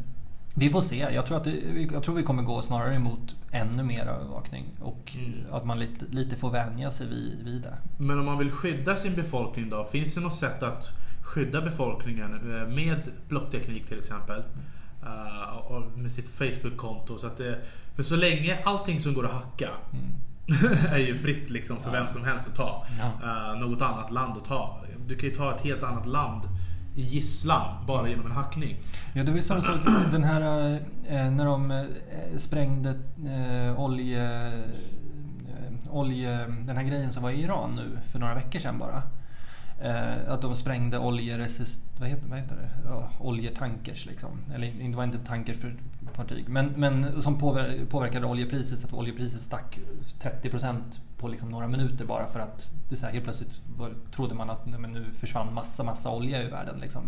vi får se. Jag tror, att det, jag tror vi kommer gå snarare emot ännu mer övervakning och mm. att man lite, lite får vänja sig vid, vid det. Men om man vill skydda sin befolkning då? Finns det något sätt att skydda befolkningen eh, med blockteknik till exempel? Uh, och med sitt Facebook-konto. Så att det, för så länge allting som går att hacka mm. är ju fritt liksom för vem som helst att ta. Uh, något annat land att ta. Du kan ju ta ett helt annat land i gisslan bara genom en hackning. Ja, det var ju samma sak den här eh, när de eh, sprängde olje, olje... Den här grejen som var i Iran nu för några veckor sedan bara. Att de sprängde oljeresist... Vad heter, vad heter det? Ja, oljetankers liksom. Eller det var inte tankers för fartyg. Men, men som påverkade oljepriset så att oljepriset stack 30% på liksom några minuter bara för att det så här, helt plötsligt var, trodde man att men nu försvann massa, massa olja ur världen. Liksom.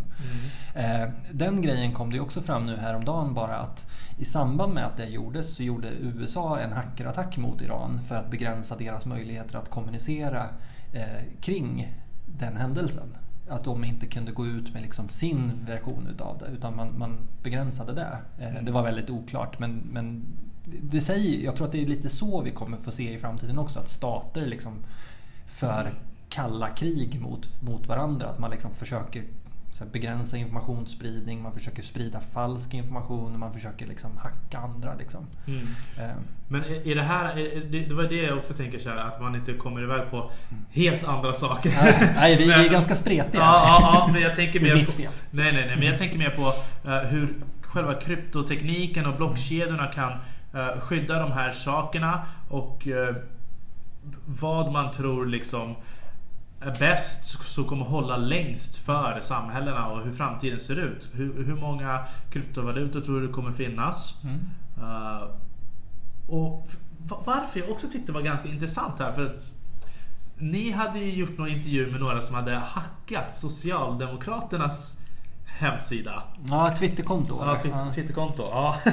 Mm. Eh, den grejen kom det också fram nu häromdagen bara att i samband med att det gjordes så gjorde USA en hackerattack mot Iran för att begränsa deras möjligheter att kommunicera eh, kring den händelsen att de inte kunde gå ut med liksom sin version utav det utan man, man begränsade det. Eh, mm. Det var väldigt oklart men, men det säger, jag tror att det är lite så vi kommer få se i framtiden också att stater liksom för kalla krig mot, mot varandra. Att man liksom försöker begränsa informationsspridning, man försöker sprida falsk information, man försöker liksom hacka andra. Liksom. Mm. Eh. Men är det här, det var det jag också tänker så här, att man inte kommer iväg på helt andra saker. Nej, vi, men, är ganska spretiga. Ja, ja, ja men jag tänker mer på, nej, nej, nej, men jag tänker mer på uh, hur själva kryptotekniken och blockkedjorna kan uh, skydda de här sakerna och uh, vad man tror liksom är bäst som kommer hålla längst för samhällena och hur framtiden ser ut. Hur, hur många kryptovalutor tror du kommer finnas? Mm. Uh, och varför jag också tyckte det var ganska intressant här. för Ni hade ju gjort någon intervju med några som hade hackat Socialdemokraternas hemsida. Ja, Twitterkonto. Ja, Twitter, Twitterkonto. Ja.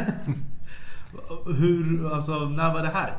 Hur, alltså, när var det här?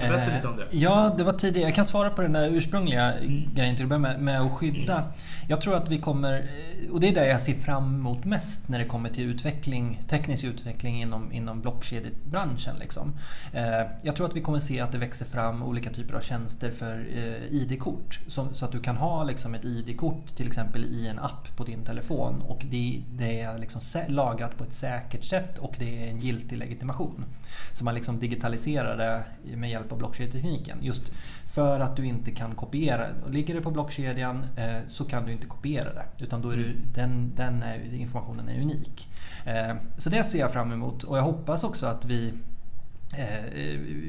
Kan du berätta lite om det? Ja, det var tidigare. Jag kan svara på den där ursprungliga mm. grejen till att börja med, med att skydda. Jag tror att vi kommer, eh, och det är det jag ser fram emot mest när det kommer till utveckling, teknisk utveckling inom, inom blockkedjebranschen. Liksom. Eh, jag tror att vi kommer se att det växer fram olika typer av tjänster för eh, ID-kort. Så, så, att du kan ha liksom ett ID-kort till exempel i en app på din telefon och det, det är liksom lagrat på ett säkert sätt och det är en giltig legitimation. Så man liksom digitaliserar det med hjälp av blockkedjetekniken. Just för att du inte kan kopiera. Ligger det på blockkedjan eh, så kan du inte kopiera det. Utan då är du, den, den är, informationen är unik. Eh, så det ser jag fram emot och jag hoppas också att vi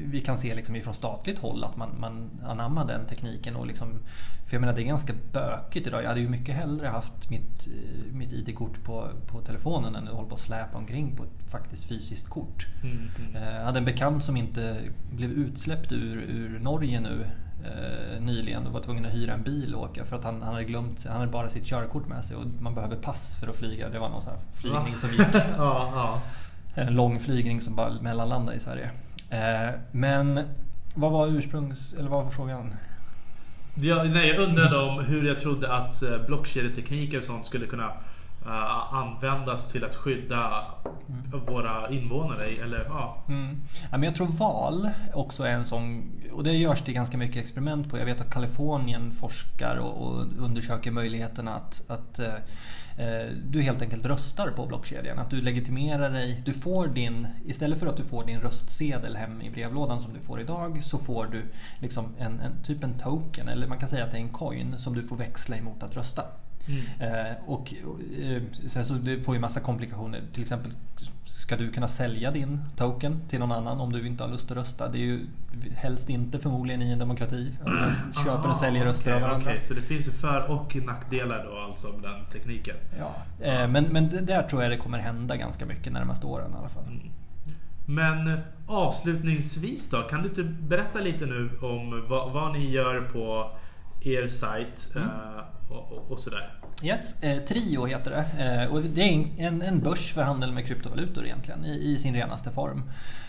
vi kan se liksom ifrån statligt håll att man, man anammar den tekniken. Och liksom, för jag menar det är ganska bökigt idag. Jag hade ju mycket hellre haft mitt, eh, mitt ID-kort på, på telefonen än att hålla på och släpa omkring på ett faktiskt fysiskt kort. Mm, mm. Jag hade en bekant som inte blev utsläppt ur, ur Norge nu eh, nyligen och var tvungen att hyra en bil och åka för att han, han hade glömt, han hade bara sitt körkort med sig och man behöver pass för att flyga. Det var någon sån här flygning som gick. ja, ja en lång flygning som bara mellanlandade i Sverige. Eh, men vad var ursprungs... Eller vad var frågan? Ja, nej, jag undrade om hur jag trodde att eh, blockkedjetekniker och sånt skulle kunna uh, användas till att skydda mm. våra invånare. Eller, ja. Mm. Ja, men jag tror val också är en sån, och det görs det ganska mycket experiment på. Jag vet att Kalifornien forskar och, och undersöker möjligheterna att, att uh, du helt enkelt röstar på blockkedjan. Att du legitimerar dig. Du får din, istället för att du får din röstsedel hem i brevlådan som du får idag så får du liksom en, en typ en token eller man kan säga att det är en coin som du får växla emot att rösta. Mm. Eh, och, eh, sen så det får ju massa komplikationer. Till exempel ska du kunna sälja din token till någon annan om du inte har lust att rösta. Det är ju helst inte förmodligen i en demokrati. Att köper och säljer röster okay, av varandra. Okay, så det finns ju för och nackdelar då alltså med den tekniken? Ja, eh, men, men där tror jag det kommer hända ganska mycket närmaste åren i alla fall. Mm. Men avslutningsvis då, kan du inte berätta lite nu om vad, vad ni gör på er sajt mm. och, och, och sådär? Yes, eh, Trio heter det. Eh, och det är en, en börs för handel med kryptovalutor egentligen i, i sin renaste form.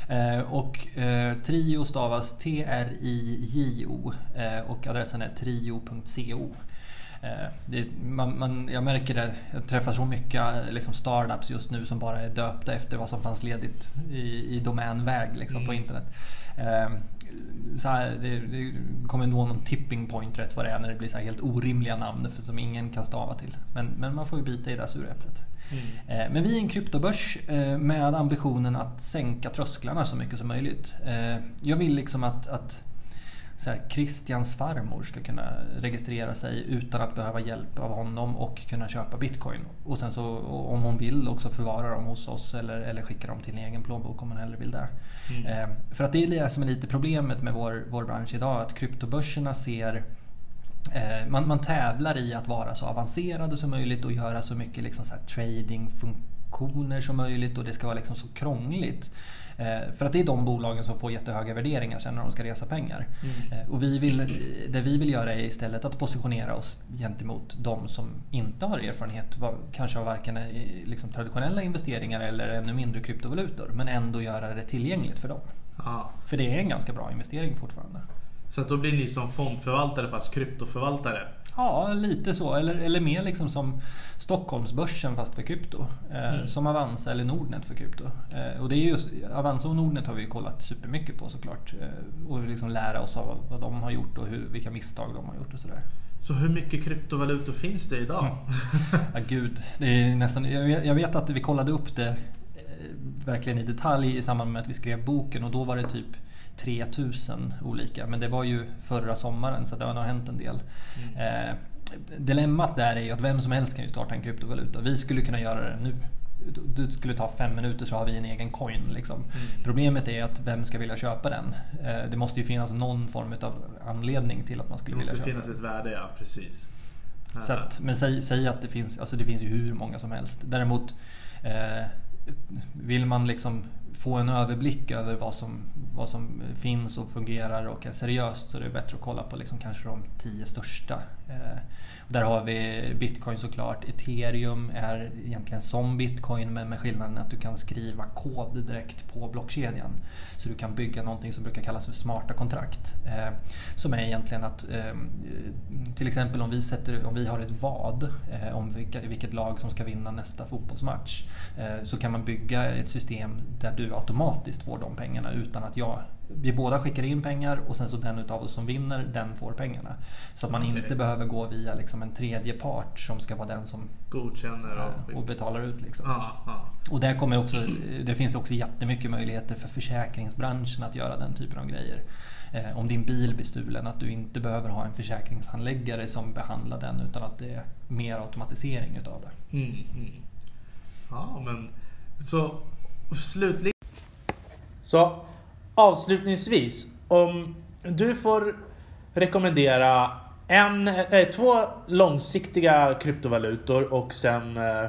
Eh, och eh, Trio stavas T-R-I-J-O eh, och adressen är trio.co. Eh, det, man, man, jag märker det, jag träffar så mycket liksom startups just nu som bara är döpta efter vad som fanns ledigt i, i domänväg liksom, mm. på internet så här, det, det kommer nå någon tipping point rätt vad det är när det blir så helt orimliga namn som ingen kan stava till. Men, men man får ju bita i det sura äpplet. Mm. Eh, men vi är en kryptobörs eh, med ambitionen att sänka trösklarna så mycket som möjligt. Eh, jag vill liksom att, att så här, Christians farmor ska kunna registrera sig utan att behöva hjälp av honom och kunna köpa bitcoin. Och sen så om hon vill också förvara dem hos oss eller, eller skicka dem till en egen plånbok om hon hellre vill det. Mm. Eh, för att det är det som är lite problemet med vår, vår bransch idag, att kryptobörserna ser eh, man, man tävlar i att vara så avancerade som möjligt och göra så mycket liksom så tradingfunktioner som möjligt och det ska vara liksom så krångligt. Eh, för att det är de bolagen som får jättehöga värderingar sen när de ska resa pengar. Mm. Eh, och vi vill, det vi vill göra är istället att positionera oss gentemot de som inte har erfarenhet, kanske av varken liksom traditionella investeringar eller ännu mindre kryptovalutor, men ändå göra det tillgängligt för dem. Ja. För det är en ganska bra investering fortfarande. Så att då blir ni som fondförvaltare fast kryptoförvaltare? Ja, lite så. Eller, eller mer liksom som Stockholmsbörsen fast för krypto. Eh, mm. Som Avanza eller Nordnet för krypto. Eh, och det är just, Avanza och Nordnet har vi kollat supermycket på såklart. Eh, och liksom lära oss av vad de har gjort och hur, vilka misstag de har gjort och sådär. Så hur mycket kryptovalutor finns det idag? Mm. Ja, gud, det är nästan, jag, vet, jag vet att vi kollade upp det verkligen i detalj i samband med att vi skrev boken och då var det typ 3000 olika. Men det var ju förra sommaren så det har nog hänt en del. Mm. Eh, dilemmat där är ju att vem som helst kan ju starta en kryptovaluta. Vi skulle kunna göra det nu. Det skulle ta fem minuter så har vi en egen coin. Liksom. Mm. Problemet är att vem ska vilja köpa den? Eh, det måste ju finnas någon form av anledning till att man skulle vilja köpa den. Det måste finnas ett värde, ja precis. Så att, men säg, säg, att det finns, alltså det finns ju hur många som helst. Däremot eh, vill man liksom få en överblick över vad som, vad som finns och fungerar och är seriöst så är det bättre att kolla på liksom kanske de tio största. Eh, där har vi bitcoin såklart. Ethereum är egentligen som bitcoin men med skillnaden att du kan skriva kod direkt på blockkedjan. Så du kan bygga någonting som brukar kallas för smarta kontrakt. Eh, som är egentligen att eh, till exempel om vi, sätter, om vi har ett vad eh, om vilka, vilket lag som ska vinna nästa fotbollsmatch eh, så kan man bygga ett system där du automatiskt får de pengarna utan att jag vi båda skickar in pengar och sen så den utav oss som vinner, den får pengarna. Så att man okay. inte behöver gå via liksom en tredje part som ska vara den som godkänner och, och betalar ut. Liksom. Ah, ah. Och där kommer också, det finns också jättemycket möjligheter för försäkringsbranschen att göra den typen av grejer. Eh, om din bil blir stulen, att du inte behöver ha en försäkringshandläggare som behandlar den utan att det är mer automatisering utav det. Mm, mm. Ja, men så slutligen. Så avslutningsvis, om du får rekommendera en, äh, två långsiktiga kryptovalutor och sen äh,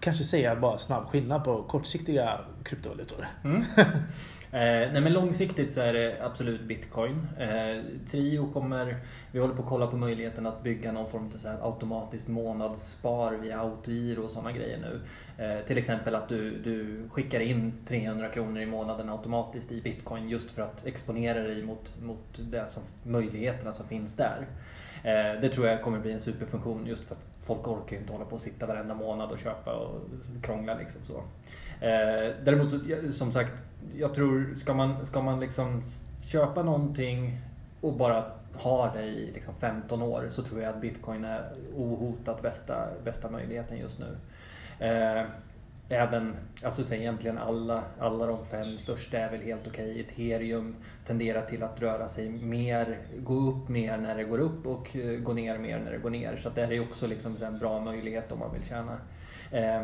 kanske säga bara snabb skillnad på kortsiktiga kryptovalutor. Mm. Eh, nej men långsiktigt så är det absolut bitcoin. Eh, Trio kommer, vi håller på att kolla på möjligheten att bygga någon form av så här automatiskt månadsspar via autogiro och sådana grejer nu. Eh, till exempel att du, du skickar in 300 kronor i månaden automatiskt i bitcoin just för att exponera dig mot, mot det som, möjligheterna som finns där. Eh, det tror jag kommer bli en superfunktion just för att folk orkar ju inte hålla på och sitta varenda månad och köpa och krångla liksom så. Eh, däremot så, som sagt, jag tror ska man, ska man liksom köpa någonting och bara ha det i liksom 15 år så tror jag att bitcoin är ohotat bästa, bästa möjligheten just nu. Eh, även, alltså så egentligen alla, alla de fem största är väl helt okej. Okay. Ethereum tenderar till att röra sig mer, gå upp mer när det går upp och eh, gå ner mer när det går ner. Så det är också liksom en bra möjlighet om man vill tjäna. Eh,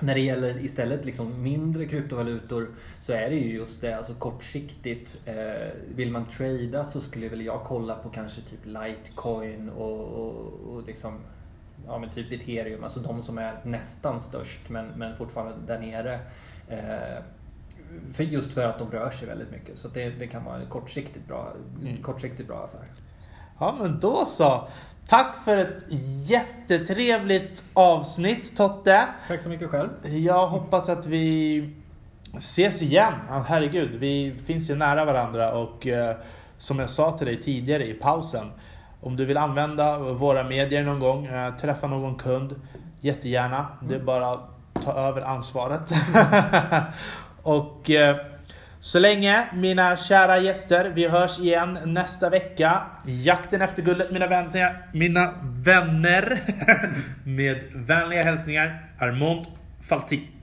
när det gäller istället liksom mindre kryptovalutor så är det ju just det, alltså kortsiktigt. Eh, vill man trada så skulle väl jag kolla på kanske typ Litecoin och, och, och liksom ja, men typ ethereum, alltså de som är nästan störst men, men fortfarande där nere. Eh, för just för att de rör sig väldigt mycket. Så det, det kan vara en kortsiktigt bra, mm. kortsiktigt bra affär. Ja men då så. Tack för ett jättetrevligt avsnitt Totte. Tack så mycket själv. Jag hoppas att vi ses igen. herregud, vi finns ju nära varandra och eh, som jag sa till dig tidigare i pausen. Om du vill använda våra medier någon gång, eh, träffa någon kund, jättegärna. Det är bara att ta över ansvaret. och eh, så länge mina kära gäster, vi hörs igen nästa vecka. Jakten efter guldet mina vänner, mina vänner. Med vänliga hälsningar Armand Faltin.